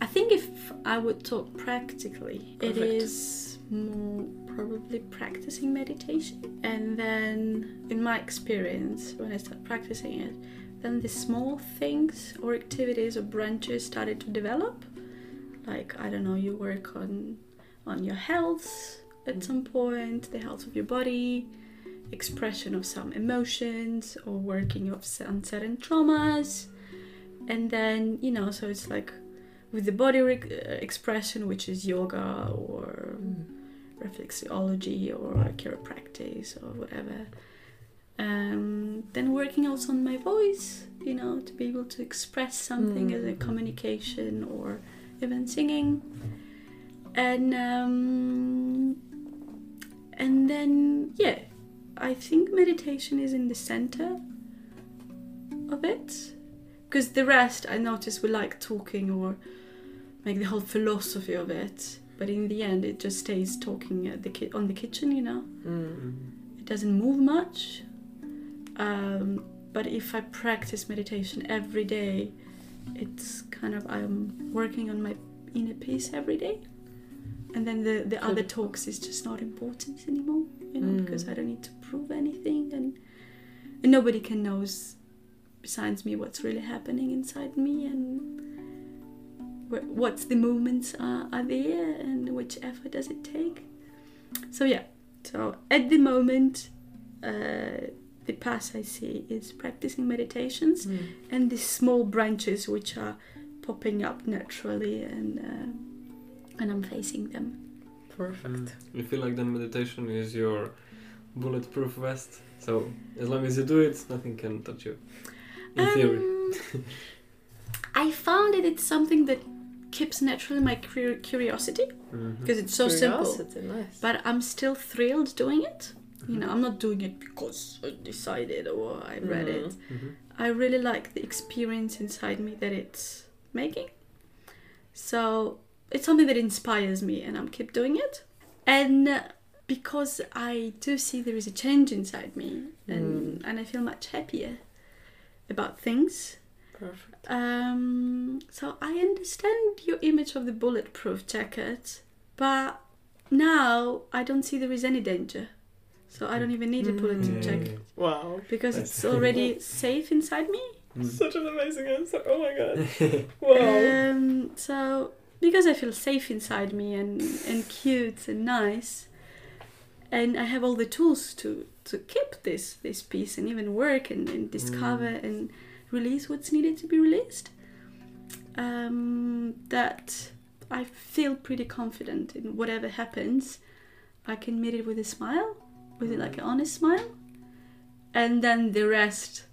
I think if I would talk practically, it
Perfect.
is more probably practicing meditation. And then, in my experience, when I started practicing it, then the small things or activities or branches started to develop. Like I don't know, you work on on your health at some point, the health of your body, expression of some emotions, or working of s- on certain traumas and then you know so it's like with the body rec- uh, expression which is yoga or reflexology or chiropractic or whatever. Um, then working also on my voice you know to be able to express something as a
Mm.
communication or even singing. And um, and then yeah i think meditation is in the center of it. Because the rest I notice we like talking or make the whole philosophy of it but in the end it just stays talking at the ki- on the kitchen you know
Mm.
it doesn't move much um, but if I practice meditation every day it's kind of I'm working on my inner peace every day and then the, the other talks is just not important anymore you know
Mm.
because I don't need to prove anything and, and nobody can knows besides me what's really happening inside me and wh- what's the movements are, are there and which effort does it take so yeah so at the moment uh, the path I see is practicing meditations
Mm.
and the small branches which are popping up naturally and uh, and I'm facing them
Perfect.
You feel like the meditation is your bulletproof vest. So as long as you do it, nothing can touch you. In theory.
Um, I found that it's something that keeps naturally my cur- curiosity because it's so simple.
Nice.
But I'm still thrilled doing it. You know, I'm not doing it because I decided or I read it.
Mhm.
I really like the experience inside me that it's making. So it's something that inspires me, and I'm keep doing it. And uh, because I do see there is a change inside me, and and I feel much happier about things.
Perfect.
Um, so I understand your image of the bulletproof jacket, but now I don't see there is any danger. So I don't even need a bulletproof
Mm.
jacket
Wow.
because
I
it's
see.
already safe inside me.
Mm.
Such an amazing answer. Oh my god. Wow.
Um, so because I feel safe inside me and and cute and nice, and I have all the tools to to keep this this piece and even work and, and discover and release what's needed to be released. Um, that I feel pretty confident in whatever happens. I can meet it with a smile, with it like an honest smile, and then the rest.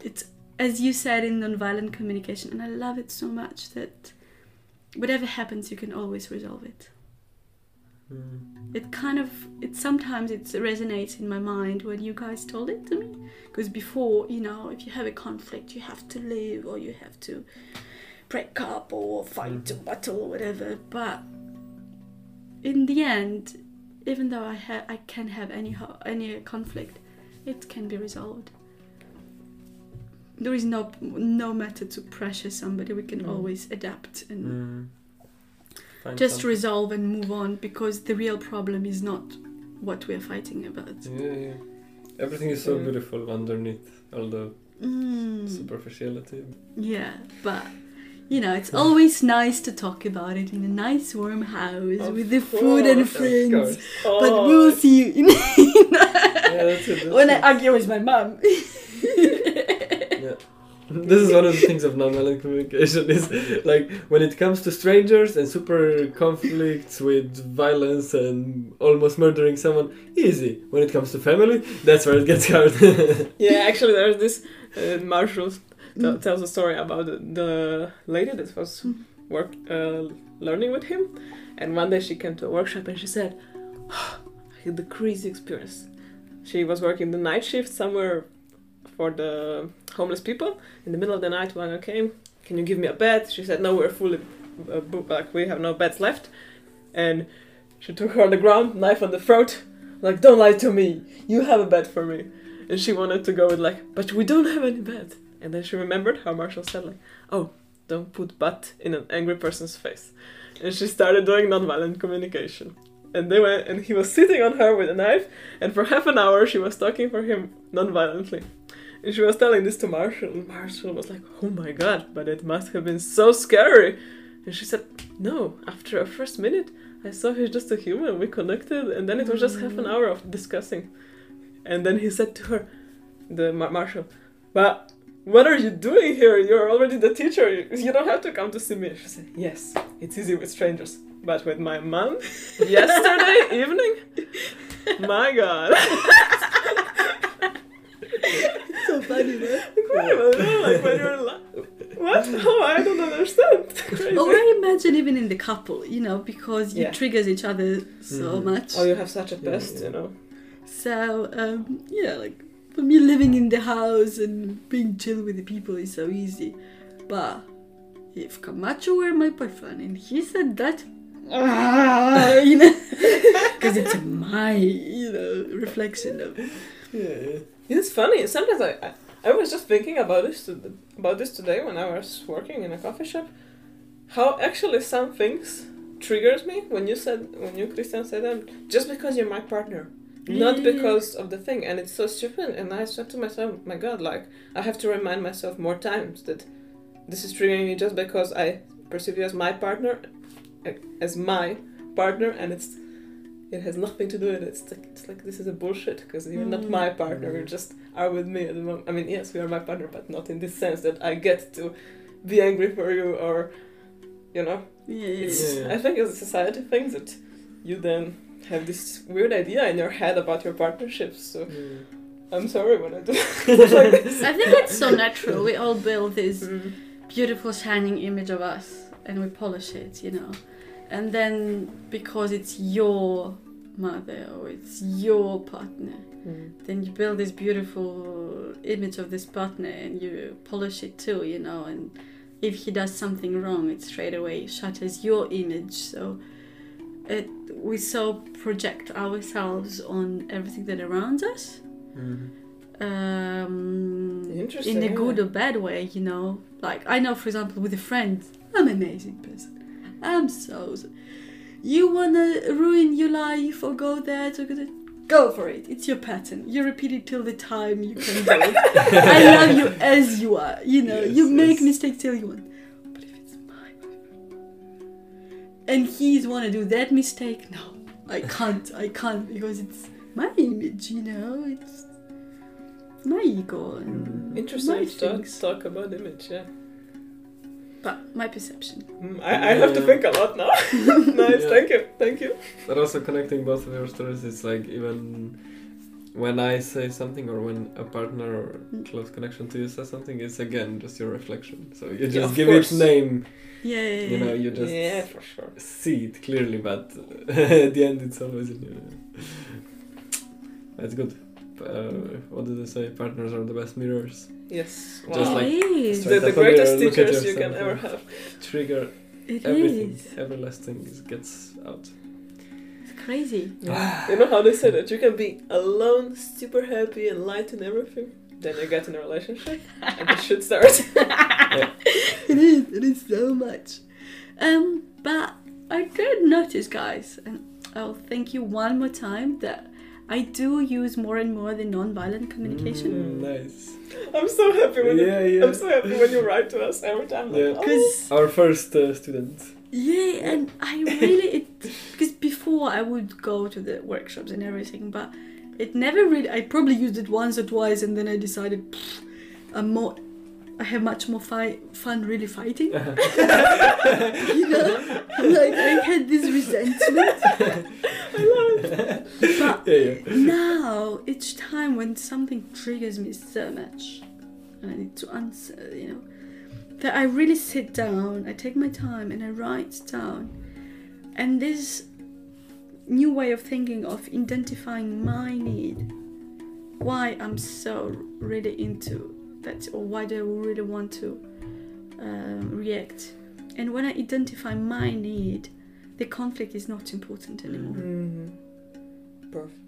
It's as you said in nonviolent communication, and I love it so much that whatever happens, you can always resolve it.
Mm.
It kind of, it sometimes it resonates in my mind when you guys told it to me, because before, you know, if you have a conflict, you have to leave or you have to break up or fight or battle or whatever. But in the end, even though I ha- I can have any ho- any conflict, it can be resolved. There is no no matter to pressure somebody. We can
Mm.
always adapt and
Mm. Find
just
something.
resolve and move on because the real problem is not what we're fighting about.
Yeah, yeah. Everything is so
Mm.
beautiful underneath all the
Mm.
superficiality.
Yeah, but you know, it's always nice to talk about it in a nice warm house
Of
with the food and friends.
Oh,
But we'll see you in
Yeah, that's it. That's
when I argue with my mom.
this is one of the things of nonviolent communication is like when it comes to strangers and super conflicts with violence and almost murdering someone easy when it comes to family that's where it gets hard
Yeah, actually, there's this uh, Marshall t- tells a story about the, lady that was work uh, learning with him, and one day she came to a workshop and she said, "I had the crazy experience. She was working the night shift somewhere for the homeless people. In the middle of the night, one came, "Can you give me a bed?" She said, "No, we're fully uh. Like we have no beds left." And she took her on the ground, knife on the throat, like, "Don't lie to me. You have a bed for me." And she wanted to go with like, but we don't have any bed. And then she remembered how Marshall said like, oh, don't put but in an angry person's face. And she started doing nonviolent communication. And they went, and he was sitting on her with a knife, and for half an hour she was talking for him nonviolently. And she was telling this to Marshall, and Marshall was like, oh my god, but it must have been so scary. And she said, no, after a first minute, I saw he's just a human, we connected, and then it was just half an hour of discussing. And then he said to her, the Mar- Marshall, but what are you doing here? You're already the teacher. You, you don't have to come to see me. She said, yes, it's easy with strangers. But with my mom, yesterday evening, my God.
so funny, man.
Incredible, no? Like when you're li- what? Oh, I don't understand. Crazy.
Or I imagine even in the couple, you know, because you
Yeah.
triggers each other so
Mhm.
much.
Oh, you have such a
Yeah,
best,
yeah.
you know.
So um, yeah, like for me, living in the house and being chill with the people is so easy. But if Camacho were my boyfriend and he said that, ah, you know, because it's my you know reflection of
yeah, yeah.
It's funny. Sometimes I, I, I was just thinking about this to, about this today when I was working in a coffee shop. How actually some things triggers me when you said when you Christian said them just because you're my partner, not
mm-hmm.
because of the thing, and it's so stupid. And I said to myself, my God, like I have to remind myself more times that this is triggering me just because I perceive you as my partner, as my partner, and it's. It has nothing to do with it. It's like, it's like this is a bullshit because you're not
Mm.
my partner. You just are with me at the moment. I mean, yes, we are my partner, but not in this sense that I get to be angry for you or, you know.
yeah, yeah,
Yeah.
I think it's a society thing that you then have this weird idea in your head about your partnerships. So I'm sorry when I do like this.
I think it's so natural. We all build this
Mm.
beautiful shining image of us and we polish it, you know. And then because it's your mother or it's your partner,
Mm.
then you build this beautiful image of this partner and you polish it too, you know. And if he does something wrong, it straight away shatters your image. So it we so project ourselves on everything that around us.
Mhm.
Um, in a good or bad way, you know. Like I know, for example, with a friend, I'm an amazing person. I'm so. You wanna ruin your life or go there to go, there? go for it. It's your pattern. You repeat it till the time you can do it. I love you as you are. You know,
Yes,
you make
yes.
mistakes till you want. But if it's my and he's wanna do that mistake, no, I can't. I can't because it's my image. You know, it's my ego and
Interesting
my
to talk, talk about image, yeah.
But my perception.
Mm, I, I have to think a lot now. nice,
Yeah.
thank you, thank you.
But also connecting both of your stories, it's like even when I say something or when a partner or
Mm.
close connection to you says something, it's again just your reflection. So you just
of
give
course.
it name,
Yeah, yeah,
you know, you just
yeah, for sure.
see it clearly, but at the end it's always in you. That's good. Uh, what did they say? Partners are the best mirrors.
Yes,
Just
wow.
like-
it is.
The, the
up on your-
greatest
look at
teachers you can ever have.
Trigger
It
everything,
is.
every last thing is, gets out.
It's crazy.
you know how they say that you can be alone, super happy, and light and everything. Then you get in a relationship, and the shit starts.
It is. It is so much. Um, but I did notice, guys, and I'll thank you one more time that I do use more and more the non-violent communication.
Mm, nice.
I'm so happy when you,
Yeah, yeah.
I'm so happy when you write to us every time. Like,
Yeah.
oh.
Because
Our first uh, student.
yeah, and I really it because before I would go to the workshops and everything, but it never really. I probably used it once or twice, and then I decided "Pfft, I'm more I have much more fi- fun really fighting. you know, like I had this resentment. I love it. But
yeah, yeah.
now each time when something triggers me so much and I need to answer, you know, that I really sit down, I take my time and I write down. And this new way of thinking of identifying my need, why I'm so really into that, or why do I really want to um, react. And when I identify my need, the conflict is not important anymore.
Mm. Perfect.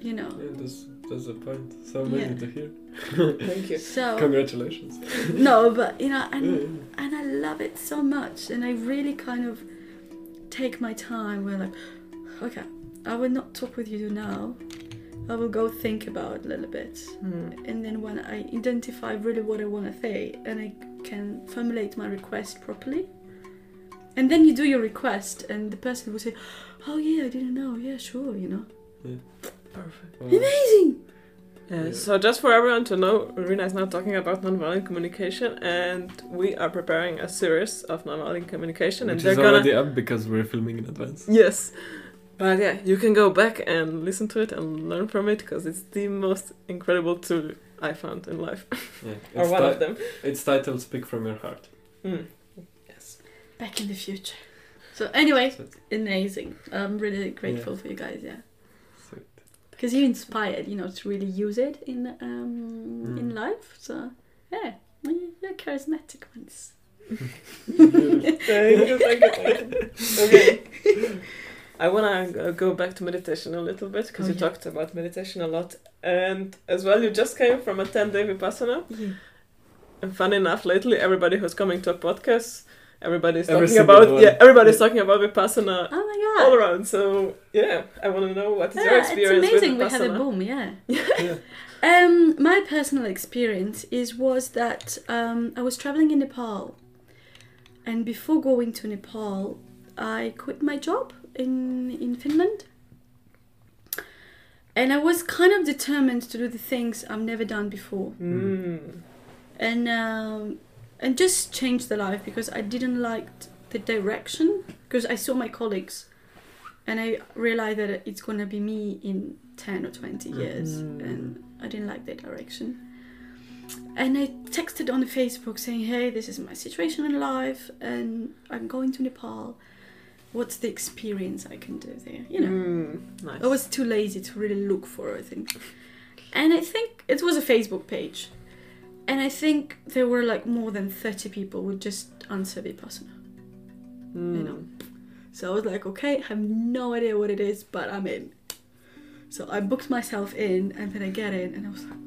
You know.
Yeah, that's, that's a point. So amazing
Yeah.
to hear.
Thank you.
So
Congratulations.
no, but you know, and
Yeah.
and I love it so much, and I really kind of take my time. Where like, okay, I will not talk with you now. I will go think about it a little bit,
Mm.
and then when I identify really what I want to say, and I can formulate my request properly, and then you do your request, and the person will say, "Oh yeah, I didn't know. Yeah, sure. You know,
Perfect.
Oh,
amazing."
Yeah,
Yeah.
so just for everyone to know, Rina is now talking about nonviolent communication, and we are preparing a series of nonviolent communication, and
Which
they're
is
gonna
already up because we're filming in advance.
yes, but yeah, you can go back and listen to it and learn from it because it's the most incredible tool I found in life,
Yeah.
or
It's,
one
ti-
of them.
it's titled "Speak from Your Heart."
Mm. Yes.
Back in the future. So anyway,
So
amazing. I'm really grateful
Yeah.
for you guys. Yeah. because you inspired you know to really use it in um in
Mm.
life so yeah you're charismatic ones
thank you, thank you, thank you. Okay. I want to go back to meditation a little bit because
Oh,
you
yeah.
talked about meditation a lot. And as well, you just came from a 10 day Vipassana.
yeah.
And fun enough, lately, everybody who's coming to a podcast, everybody's
Every
talking about
one.
yeah, everybody's talking about Vipassana
oh my god!
all around. So yeah, I want to know what is your
yeah, it's
experience
amazing we
with
have a boom yeah
Yeah.
um my personal experience is was that um i was traveling in nepal and before going to nepal i quit my job in in finland and i was kind of determined to do the things i've never done before
Mm.
and um, and just change the life because I didn't like the direction because I saw my colleagues and I realized that it's gonna be me in ten or twenty years
Mm.
and I didn't like that direction. And I texted on Facebook saying, "Hey, this is my situation in life, and I'm going to Nepal. What's the experience I can do there? You know."
Mm. Nice.
I was too lazy to really look for it, I think. And I think it was a Facebook page. And I think there were like more than 30 people who just answer Vipassana.
Mm.
you know. So I was like, okay, I have no idea what it is, but I'm in. So I booked myself in and then I get in and I was like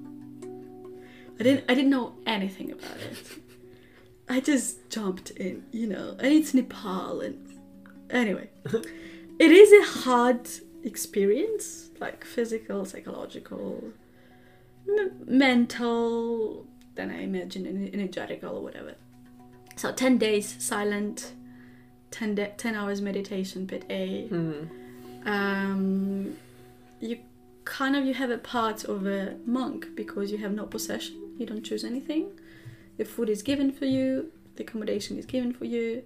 I didn't I didn't know anything about it. I just jumped in, you know. And it's Nepal and anyway. it is a hard experience, like physical, psychological, m- mental, then I imagine en- energetical or whatever. So 10 days silent, 10, da 10 hours meditation per day.
Mm.
Um, you kind of you have a part of a monk because you have no possession. You don't choose anything. The food is given for you. The accommodation is given for you.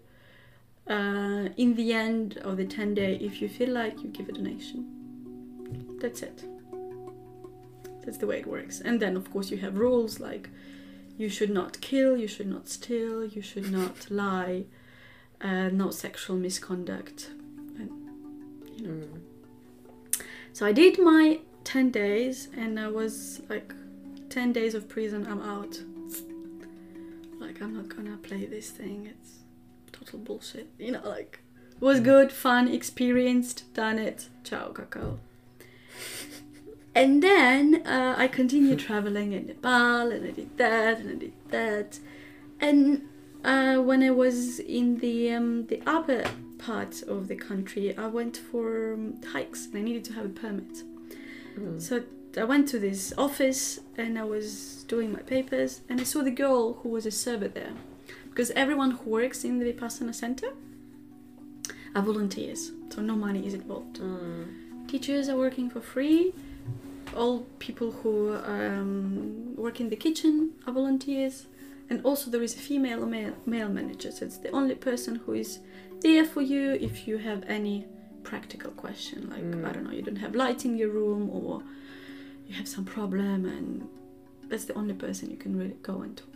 Uh, in the end of the 10 day, if you feel like you give a donation. That's it. That's the way it works. And then, of course, you have rules like you should not kill, you should not steal, you should not lie, uh, no sexual misconduct. And, you know.
Mm.
So I did my 10 days and I was like 10 days of prison, I'm out. Like, I'm not gonna play this thing, it's total bullshit. You know, like, it was good, fun, experienced, done it. Ciao, cacao. And then uh, I continued traveling in Nepal and I did that and I did that. And uh, when I was in the um, the upper part of the country, I went for um, hikes and I needed to have a permit.
Mm.
So I went to this office and I was doing my papers and I saw the girl who was a server there. Because everyone who works in the Vipassana center are volunteers, so no money is involved.
Mm.
Teachers are working for free. All people who um, work in the kitchen are volunteers, and also there is a female male, male manager so it's the only person who is there for you if you have any practical question like
Mm.
i don't know you don't have light in your room or you have some problem and that's the only person you can really go and talk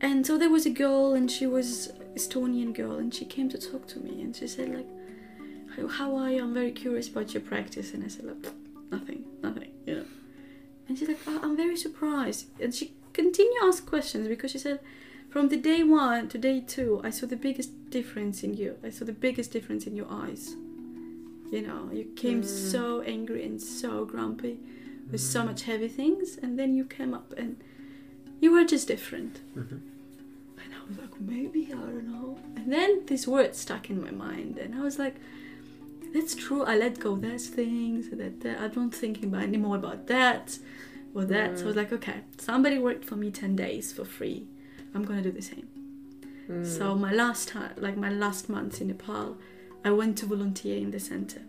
and so there was a girl and she was estonian girl and she came to talk to me and she said like "How- how are you? I'm very curious about your practice. And i said like nothing nothing you know. And she's like oh, i'm very surprised. And she continued to ask questions because she said from the day one to day two i saw the biggest difference in you. I saw the biggest difference in your eyes. You know you came
Mm.
so angry and so grumpy with so much heavy things and then you came up and you were just different
Mhm.
and i was like maybe i don't know and then this word stuck in my mind and i was like that's true i let go those things that, that i don't think about anymore about that or that so i was
Mm.
like okay somebody worked for me 10 days for free i'm gonna do the same
Mm.
so my last time like my last month in nepal i went to volunteer in the center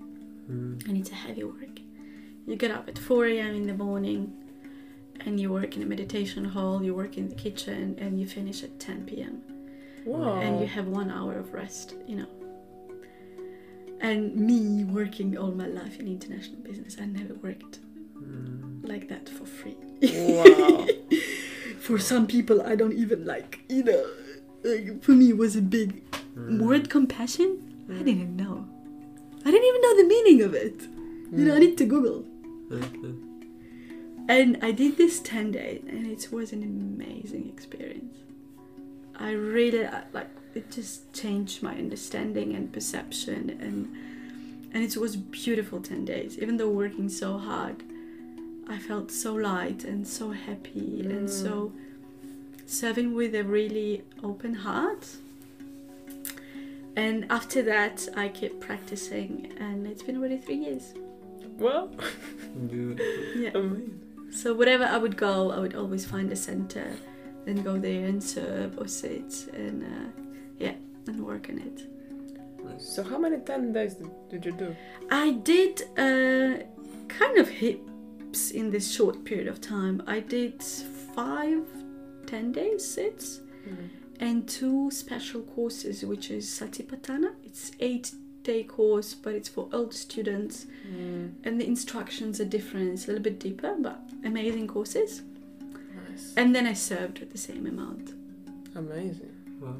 Mm.
and it's a heavy work. You get up at 4 a.m. in the morning and you work in a meditation hall, you work in the kitchen, and you finish at 10 p.m.
wow.
And you have one hour of rest, you know. And me working all my life in international business, I never worked
Mm.
like that for free.
wow.
For some people, I don't even like, you know, like for me, it was a big
Mm.
word compassion. I
Mm.
didn't know. I didn't even know the meaning of it. You know, I need to Google. And I did this 10 days and it was an amazing experience. I really like it just changed my understanding and perception and and it was beautiful 10 days. Even though working so hard, I felt so light and so happy and
Mm.
so serving with a really open heart. And after that, I kept practicing, and it's been already three years.
Well,
Yeah.
amazing.
So wherever I would go, I would always find a center, then go there and serve or sit and uh, yeah, and work on it.
So how many 10 days did, you do?
I did uh, kind of hips in this short period of time. I did five, ten days sits and two special courses, which is Satipatthana. It's eight day course, but it's for old students,
Mm.
and the instructions are different. It's a little bit deeper, but amazing courses.
Nice.
And then I served with the same amount.
Amazing.
Wow.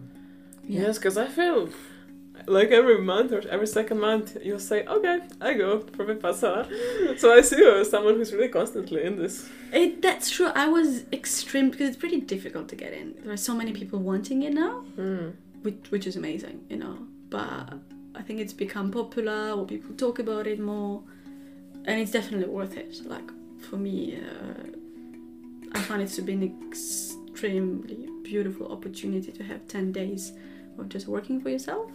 Yes, because I feel like every month or every second month you'll say, okay, I go for Vipassana. so I see you as someone who's really constantly in this.
It, that's true. I was extreme because it's pretty difficult to get in. There are so many people wanting it now,
Mm.
which, which is amazing, you know. But I think it's become popular, or people talk about it more, and it's definitely worth it. Like for me, uh, I find it to be an extremely beautiful opportunity to have ten days of just working for yourself,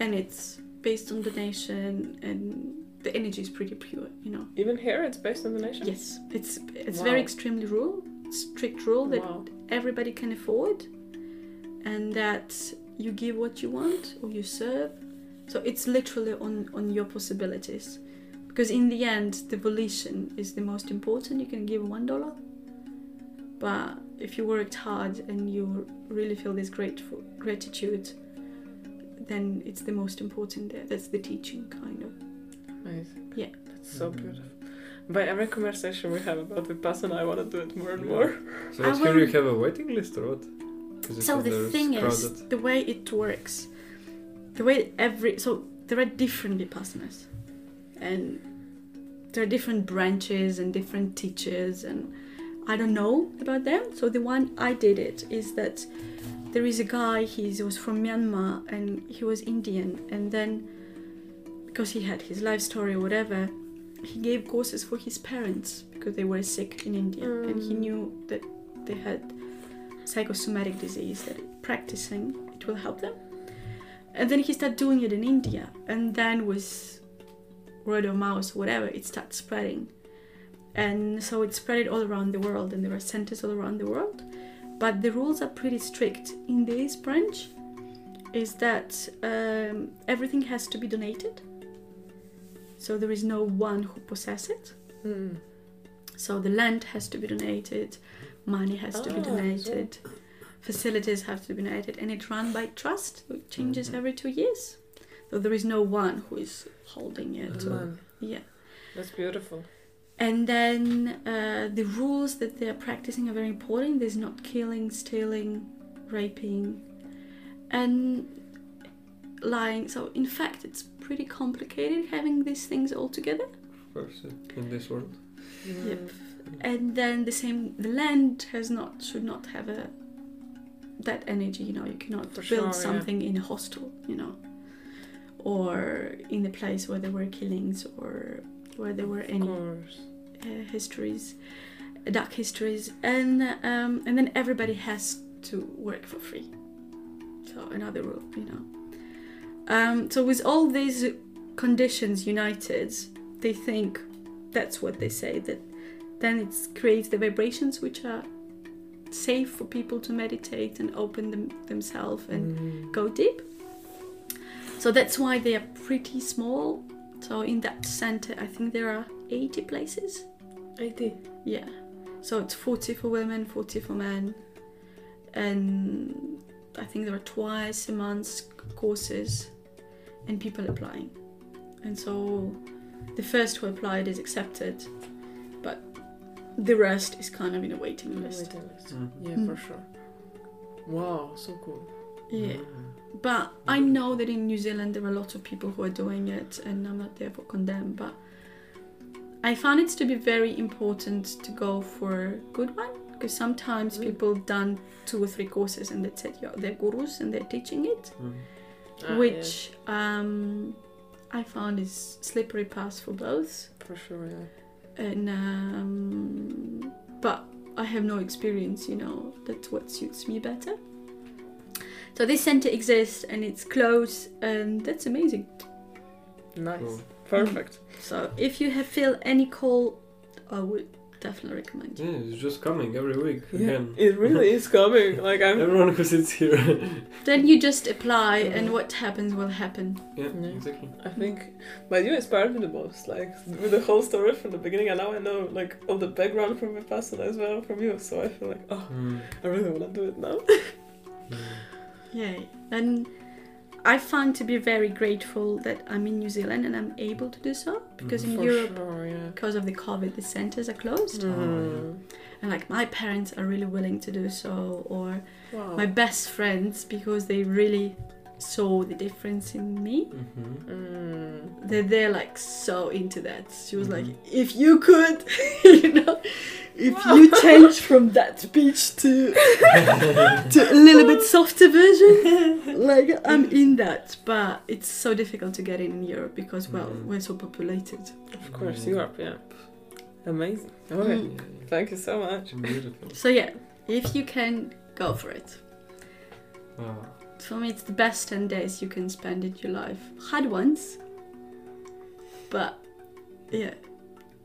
and it's based on donation, and the energy is pretty pure, you know.
Even here, it's based on donation.
Yes, it's it's
Wow.
very extremely rule, strict rule that
Wow.
everybody can afford, and that you give what you want or you serve. So it's literally on on your possibilities, because in the end, the volition is the most important. You can give one dollar, but if you worked hard and you really feel this grateful gratitude, then it's the most important. There, that's the teaching kind of.
Amazing.
Yeah.
That's so beautiful. By every conversation we have about the Vipassana, I want to do it more and more.
So
I
it's here
will-
you have a waiting list or what? 'Cause you
So the
there's
thing is, the way it works, the way every so there are different vipassanas, and there are different branches and different teachers, and I don't know about them. So the one I did it is that there is a guy. He was from Myanmar and he was Indian, and then because he had his life story or whatever, he gave courses for his parents because they were sick in India, and he
Mm.
knew that they had psychosomatic disease that practicing it will help them and then he started doing it in india and then with word of mouth whatever it started spreading. And so it spread it all around the world and there are centers all around the world. But the rules are pretty strict in this branch is that um, everything has to be donated. So there is no one who possesses it.
Mm.
so the land has to be donated, money has to be
Ah,
donated, facilities have to be donated, and it's run by trust, which changes
Mhm.
every two years. So there is no one who is holding it.
Man,
Yeah.
that's beautiful.
And then uh, the rules that they are practicing are very important. There's not killing, stealing, raping, and lying. So, in fact, it's pretty complicated having these things all together.
Of course, in this world.
Yep. And then the same, the land has not should not have a that energy. You know, you cannot
For
build
sure, yeah.
something in a hostel. You know, or in the place where there were killings or where there were any uh, histories, dark histories, and um, and then everybody has to work for free. So another rule, you know. Um, so with all these conditions united, they think that's what they say that then it creates the vibrations which are safe for people to meditate and open them, themselves and
Mm.
go deep. So that's why they are pretty small. So in that center, I think there are 80 places.
80.
Yeah. So it's 40 for women, 40 for men. And I think there are twice a month courses and people applying. And so the first who applied is accepted, the rest is kind of in a waiting list.
Waiting list.
Mhm.
Yeah,
Mm.
for sure. Wow, so cool.
Yeah. But I know that in New Zealand there are lots of people who are doing it, and I'm not there for condemn. But I found it to be very important to go for a good one because sometimes
Mm.
people done two or three courses and that's it. Yeah, they're gurus and they're teaching it,
Mm.
Ah,
which um, I found is slippery path for both.
for sure, yeah.
And um, but I have no experience. You know, that's what suits me better. So this center exists and it's close, and that's amazing.
Nice.
Cool.
Perfect.
So if you have feel any call, I would definitely recommend you.
Yeah, it's just coming every week
Yeah,
again.
it really is coming. Like I'm.
Everyone who sits here.
Then you just apply, and what happens will happen.
yeah,
Yeah.
exactly.
I think, but you inspired me the most. Like with the whole story from the beginning, and now I know like all the background from Vipassana as well from you. So I feel like, oh,
Mm.
I really want to do it now.
Mm.
Yay! And I find to be very grateful that I'm in New Zealand and I'm able to do so because in
for
Europe,
sure, yeah.
because of the COVID, the centers are closed.
Mm.
And like my parents are really willing to do so, or
Wow.
my best friends because they really saw the difference in me.
Mhm.
Mm.
They're, they're like so into that. She was like,
Mhm.
if you could, you know, if you change from that speech to to a little bit softer version, like I'm in that. But it's so difficult to get in in Europe because well,
Mhm.
we're so populated.
Of course,
Yeah.
Europe, yeah. Amazing. Okay,
Mm.
Yeah,
thank you so much.
Beautiful.
So yeah, if you can, go for it.
Wow.
For me, it's the best 10 days you can spend in your life. Hard ones, but yeah,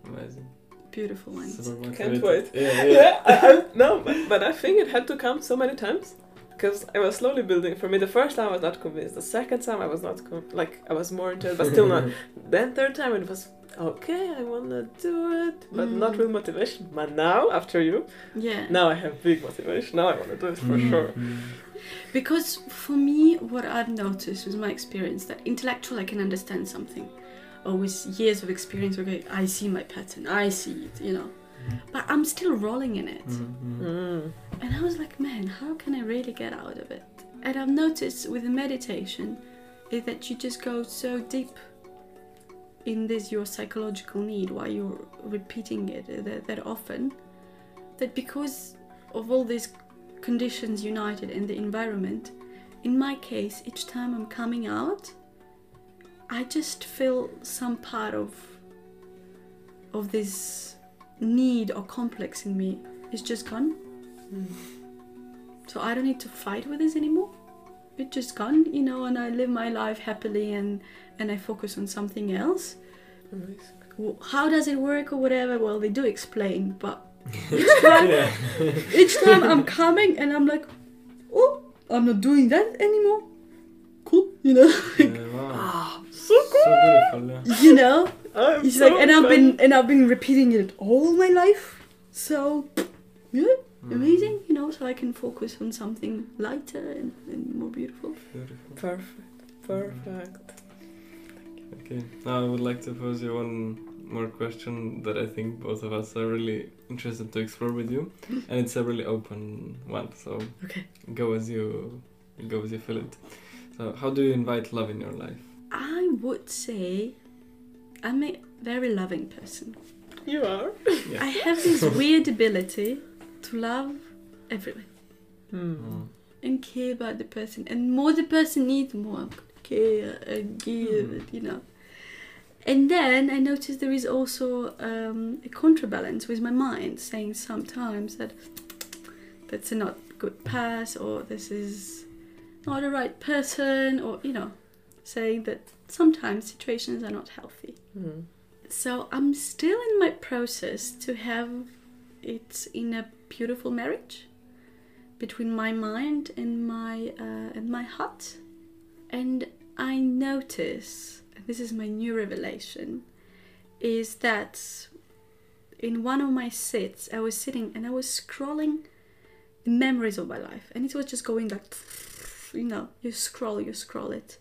Amazing.
beautiful ones.
Super
Can't
motivated.
wait.
Yeah,
Yeah,
yeah.
I, I, no, but, but I think it had to come so many times because I was slowly building. For me, the first time I was not convinced. The second time I was not con- like I was more into it, but still not. Then third time it was okay. I wanna do it, but not
Mm.
with motivation. But now, after you,
Yeah.
now I have big motivation. Now I wanna do it for
Mm.
sure.
Mm.
Because for me, what I've noticed with my experience, that intellectual I can understand something. Or with years of experience, okay, I see my pattern, I see it, you know. But I'm still rolling in it.
Mm, mm.
Mm.
And I was like, man, how can I really get out of it? And I've noticed with the meditation is that you just go so deep in this your psychological need while you're repeating it that, that often that because of all these conditions united in the environment in my case each time i'm coming out i just feel some part of of this need or complex in me is just gone
Mm.
so I don't need to fight with this anymore. It's just gone, you know, and I live my life happily and and I focus on something else. W- How does it work or whatever? Well, they do explain, but each time,
yeah.
each time I'm coming and I'm like, oh, I'm not doing that anymore. Cool, you know,
yeah, wow.
Ah, so
So
cool.
beautiful, yeah.
you know.
I'm
It's
so
like, and I've been and I've been repeating it all my life. So, yeah,
Mm.
amazing, you know, so I can focus on something lighter and, and more beautiful.
Beautiful.
Perfect. Perfect.
Okay. Now I would like to pose you one more question that I think both of us are really interested to explore with you, and it's a really open one. So
Okay.
go as you go as you feel it. So how do you invite love in your life?
I would say I'm a very loving person.
You are.
Yeah.
I have this weird ability to love everyone
Mm.
and care about the person. And more the person needs, more I'm gonna care and give,
Mm.
you know. And then I noticed there is also um, a counterbalance with my mind saying sometimes that that's a not good pass or this is not the right person or, you know, saying that sometimes situations are not healthy.
Mm.
So I'm still in my process to have it in a beautiful marriage between my mind and my uh, and my heart. And I notice this is my new revelation is that in one of my sits I was sitting and I was scrolling the memories of my life and it was just going like you know you scroll you scroll it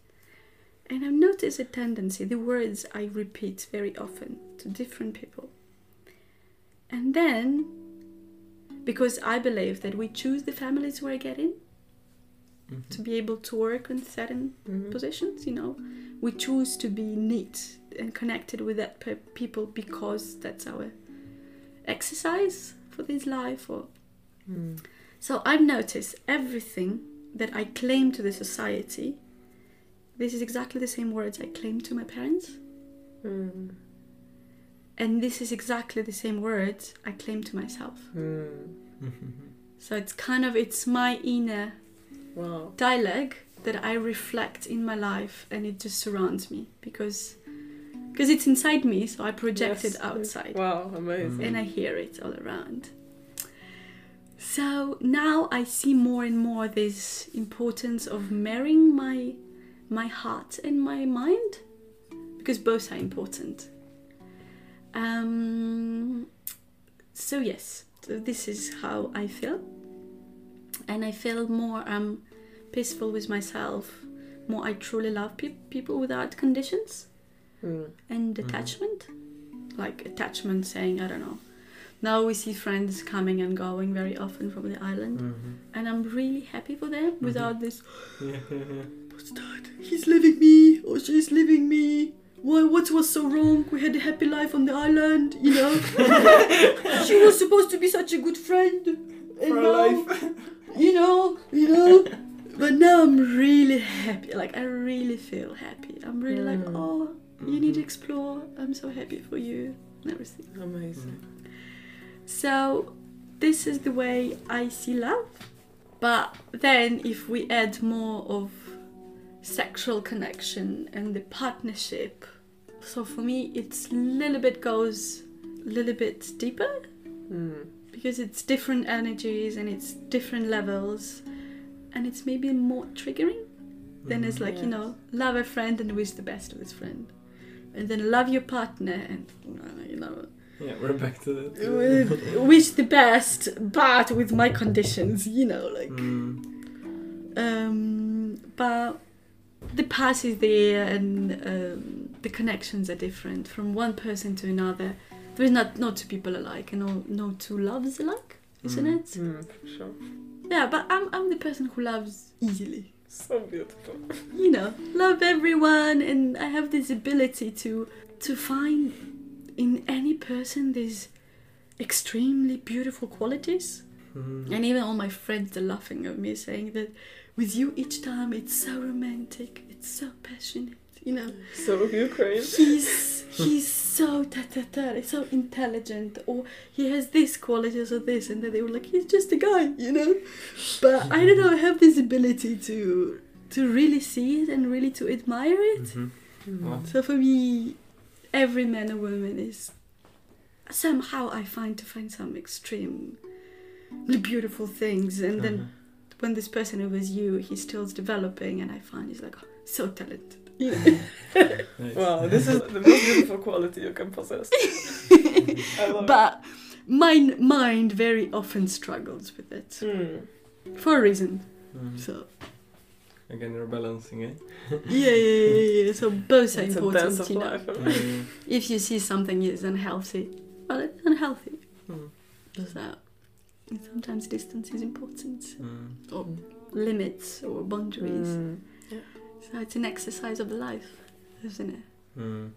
and I've noticed a tendency, the words I repeat very often to different people. And then, because I believe that we choose the families we get in
Mhm.
to be able to work on certain
Mhm.
positions, you know, we choose to be neat and connected with that pe- people because that's our exercise for this life or
Mm.
so I've noticed everything that I claim to the society. This is exactly the same words I claim to my parents,
Mm.
and this is exactly the same words I claim to myself.
Mm.
So it's kind of it's my inner
Wow.
dialogue that I reflect in my life, and it just surrounds me because because it's inside me, so I project
Yes.
it outside.
Wow, amazing.
and I hear it all around. So now I see more and more this importance of marrying my my heart and my mind because both are important. Um, so yes, so this is how I feel, and I feel more um, peaceful with myself. More I truly love pe- people without conditions
Mm.
and
Mhm.
attachment like attachment saying i don't know now we see friends coming and going very often from the island
Mhm.
and i'm really happy for them without this what's that he's leaving me or she's leaving me why what was so wrong we had a happy life on the island you know she was supposed to be such a good friend and
For
now,
life.
you know you know but now i'm really happy like i really feel happy i'm really like
Mm.
oh you need to
Mhm.
explore. I'm so happy for you and everything.
Amazing.
So, this is the way I see love. But then, if we add more of sexual connection and the partnership, so for me, it's a little bit goes a little bit deeper
Mm.
because it's different energies and it's different levels, and it's maybe more triggering. Then it's like, you know, love a friend and wish the best of this friend. And then love your partner and, you know,
Yeah, we're back to that.
wish the best, but with my conditions, you know, like.
Mm.
Um, but the past is there and um, the connections are different from one person to another. There is not, no two people alike and no, no two loves alike, isn't
Mm.
it?
Mm, for sure.
Yeah, but I'm, I'm the person who loves easily.
So beautiful.
you know love everyone and i have this ability to to find in any person these extremely beautiful qualities
Mhm.
and even all my friends are laughing at me saying that with you each time it's so romantic it's so passionate you know
So Ukraine.
he's he's so ta ta ta so intelligent or he has this qualities or this and then they were like he's just a guy you know but i don't know i have this ability to to really see it and really to admire it
Mhm.
Mm.
Wow.
so for me every man or woman is somehow i find to find some extremely beautiful things and then
Uh-huh.
when this person who was you he's still developing and i find he's like oh, so talented
Nice.
Wow, this is the most beautiful quality you can possess.
But my mind very often struggles with it
Mm.
for a reason.
Mm.
So
Again, you're balancing, eh?
yeah, yeah, yeah, yeah. So both are
It's
important. You know.
Mm.
if you see something is unhealthy, well, it's unhealthy.
Mm.
So sometimes distance is important,
Mm.
or limits, or boundaries. So it's an exercise of life, isn't it?
Mm.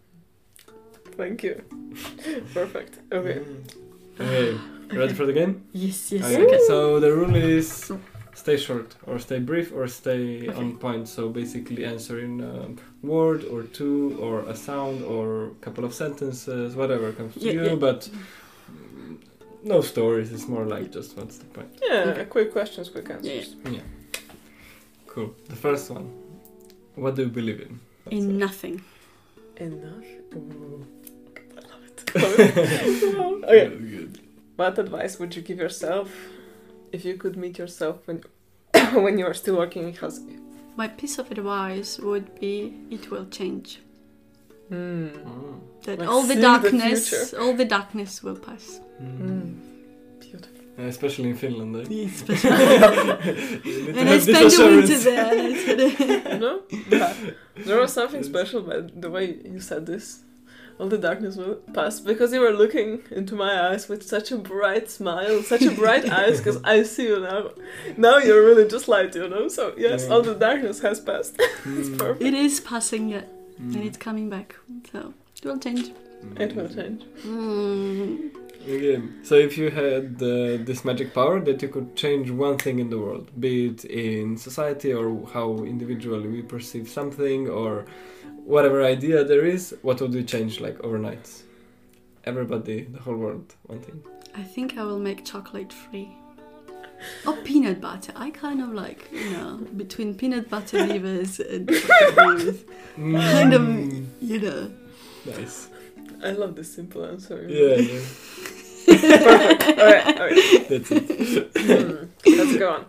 Thank you. Perfect. Okay.
Mm. Okay, ready for the game?
Yes, yes.
Okay,
Okay.
So the rule is stay short or stay brief or stay on point. So basically answer in a word or two or a sound or a couple of sentences, whatever comes to
Yeah,
you.
yeah.
But no stories. It's more like just what's the point.
Yeah,
Okay.
quick questions, quick answers.
Yeah. Cool. The first one. What do you believe in?
In nothing.
Enough. Ooh. I love it. Love okay.
Good, good.
What advice would you give yourself if you could meet yourself when when you are still working in Helsinki?
My piece of advice would be it will change.
Mm.
That
Like
all the
see the
darkness, all the darkness will pass.
Mm.
Beautiful.
Especially in Finland. Eh?
Especially-
You need to
and I
have
spent the winter there. and I said,
You know? Yeah. There was something special about the way you said this. All the darkness will pass because you were looking into my eyes with such a bright smile, such a bright eyes. Because I see you now. Now you're really just light, you know. So yes,
Yeah.
all the darkness has passed. it's
Mm.
perfect.
it is passing yet,
Mm.
and it's coming back. So it will change.
It will change.
Mm.
Okay, so if you had uh, this magic power that you could change one thing in the world, be it in society or how individually we perceive something or whatever idea there is, what would you change like overnight? Everybody, the whole world, one thing.
I think I will make chocolate free. Or peanut butter. I kind of like, you know, between peanut butter leavers and chocolate leavers. Kind of,
Mm.
you know.
Nice.
I love this simple answer.
Yeah, yeah,
Perfect. Alright, alright.
that's it.
Hmm, Let's go on.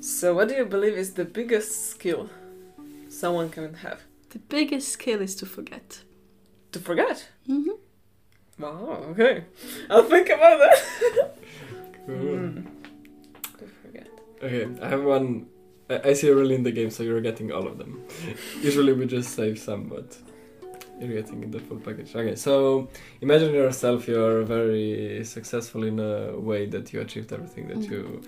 So, what do you believe is the biggest skill someone can have?
The biggest skill is to forget.
To forget.
hmm
Wow. Okay. I'll think about that.
Cool.
Hmm. To forget.
Okay, I have one. I I see you're really in the game, so you're getting all of them. Usually we just save some, but you're getting the full package. Okay, so imagine yourself, you're very successful in a way that you achieved everything that
Mhm.
you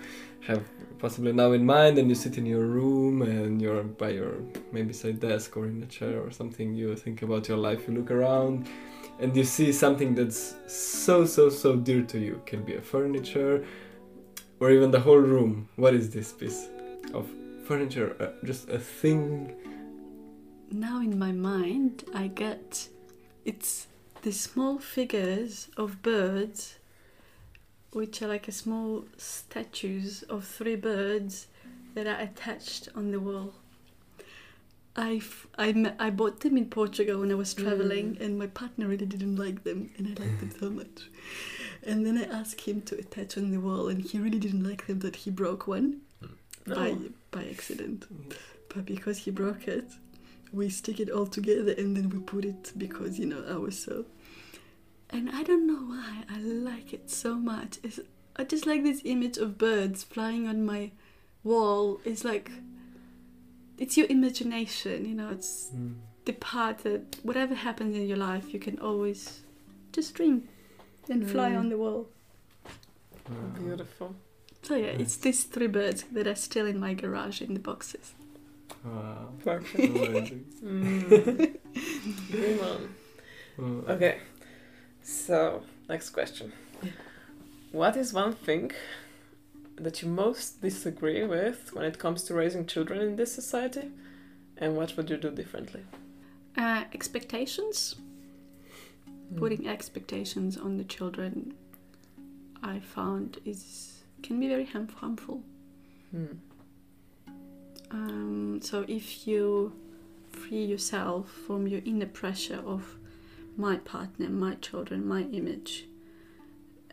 have possibly now in mind, and you sit in your room and you're by your maybe say desk or in a chair or something. You think about your life, you look around, and you see something that's so so so dear to you. Can be a furniture, or even the whole room. What is this piece of furniture? Uh, just a thing.
Now in my mind, I get it's the small figures of birds, which are like a small statues of three birds that are attached on the wall. I, f- I, m- I bought them in Portugal when I was traveling, mm. and my partner really didn't like them, and I liked them so much. And then I asked him to attach on the wall, and he really didn't like them, that he broke one mm. by,
Oh.
by accident. Mm. But because he broke it, we stick it all together and then we put it because you know I was so. And I don't know why I like it so much. It's, I just like this image of birds flying on my wall. It's like it's your imagination, you know. It's
Mm.
the part that whatever happens in your life, you can always just dream and fly
Mm.
on the wall.
Uh,
Beautiful.
So yeah, it's these three birds that are still in my garage in the boxes.
Wow.
Perfect.
Amazing.
Mm. Dream on.
Uh,
Okay. So, next question. What is one thing that you most disagree with when it comes to raising children in this society? And what would you do differently?
Uh, expectations.
Hmm.
putting expectations on the children i found is can be very harmful
Hmm.
Um, so if you free yourself from your inner pressure of my partner my children my image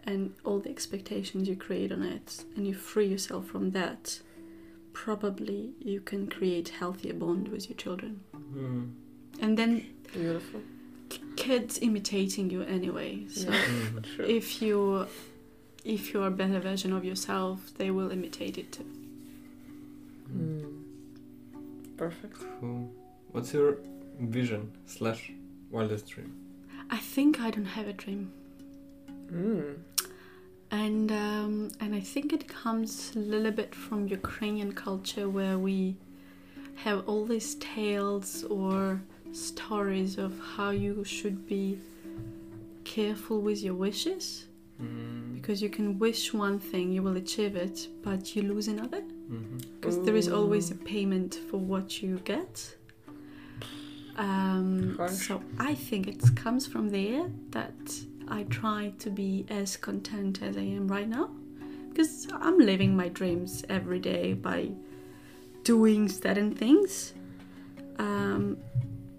and all the expectations you create on it and you free yourself from that probably you can create healthier bond with your children
mm.
and then
Beautiful.
kids imitating you anyway. So
Yeah.
Mhm.
If you if you're a better version of yourself, they will imitate it too.
Mm. Perfect.
Cool. What's your vision slash wildest dream?
I think I don't have a dream.
Mm.
and um, and I think it comes a little bit from Ukrainian culture where we have all these tales or stories of how you should be careful with your wishes
Mm.
because you can wish one thing you will achieve it but you lose another Because there is always a payment for what you get. Um, so I think it comes from there that I try to be as content as I am right now. Because I'm living my dreams every day by doing certain things. Um,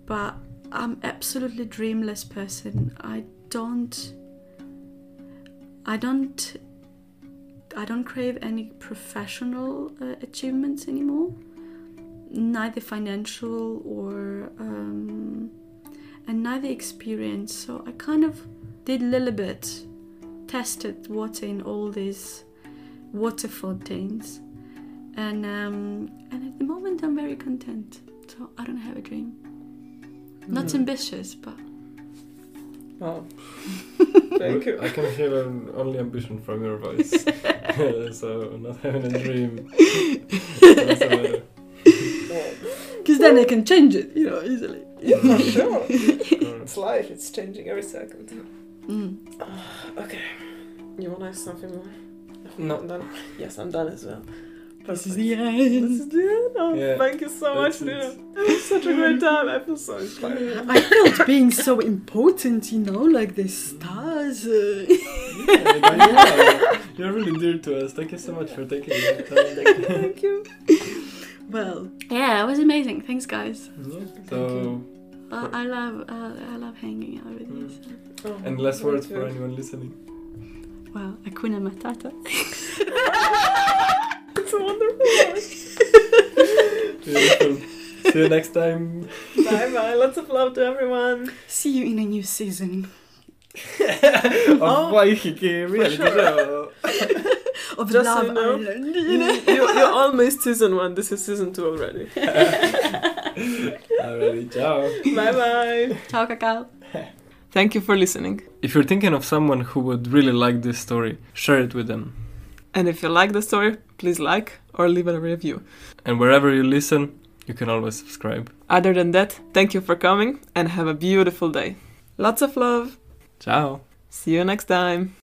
but I'm absolutely dreamless person. I don't I don't I don't crave any professional uh, achievements anymore, neither financial or um, and neither experience. So I kind of did a little bit, tested water in all these water fountains, and um, and at the moment I'm very content. So I don't have a dream. Not
Mm.
ambitious, but
Oh. Thank you.
I can hear an only ambition from your voice. so not having a dream.
because then I can change it, you know, easily.
For sure. It's life. It's changing every second.
Mm.
Okay. You want to ask something more?
No.
I'm done. Yes, I'm done as well.
This is the end.
This is the end. Oh,
Yeah.
thank you so much,
That's it.
Lina. It was such a great time. I feel so inspired.
I felt being so important, you know, like the stars. Uh,
Yeah, You're really dear to us. Thank you so much for taking the time.
thank you.
well, yeah, it was amazing. Thanks, guys.
Yeah. So,
Uh, I love, uh, I love hanging out with you. So.
Oh,
and last words
too.
for anyone listening.
Well, Akuna Matata.
It's a wonderful word.
Beautiful. See you next time.
bye bye. Lots of love to everyone.
See you in a new season
of oh, Waiheke reality
sure.
show.
of
Just so
Love
you know.
Island.
You,
You know?
you, you all missed season one. This is season two already.
Alrighty, ciao.
bye bye.
Ciao, Kakao.
Thank you for listening.
If you're thinking of someone who would really like this story, share it with them.
And if you like the story, please like or leave a review.
And wherever you listen, you can always subscribe.
Other than that, thank you for coming and have a beautiful day. Lots of love.
Ciao.
See you next time.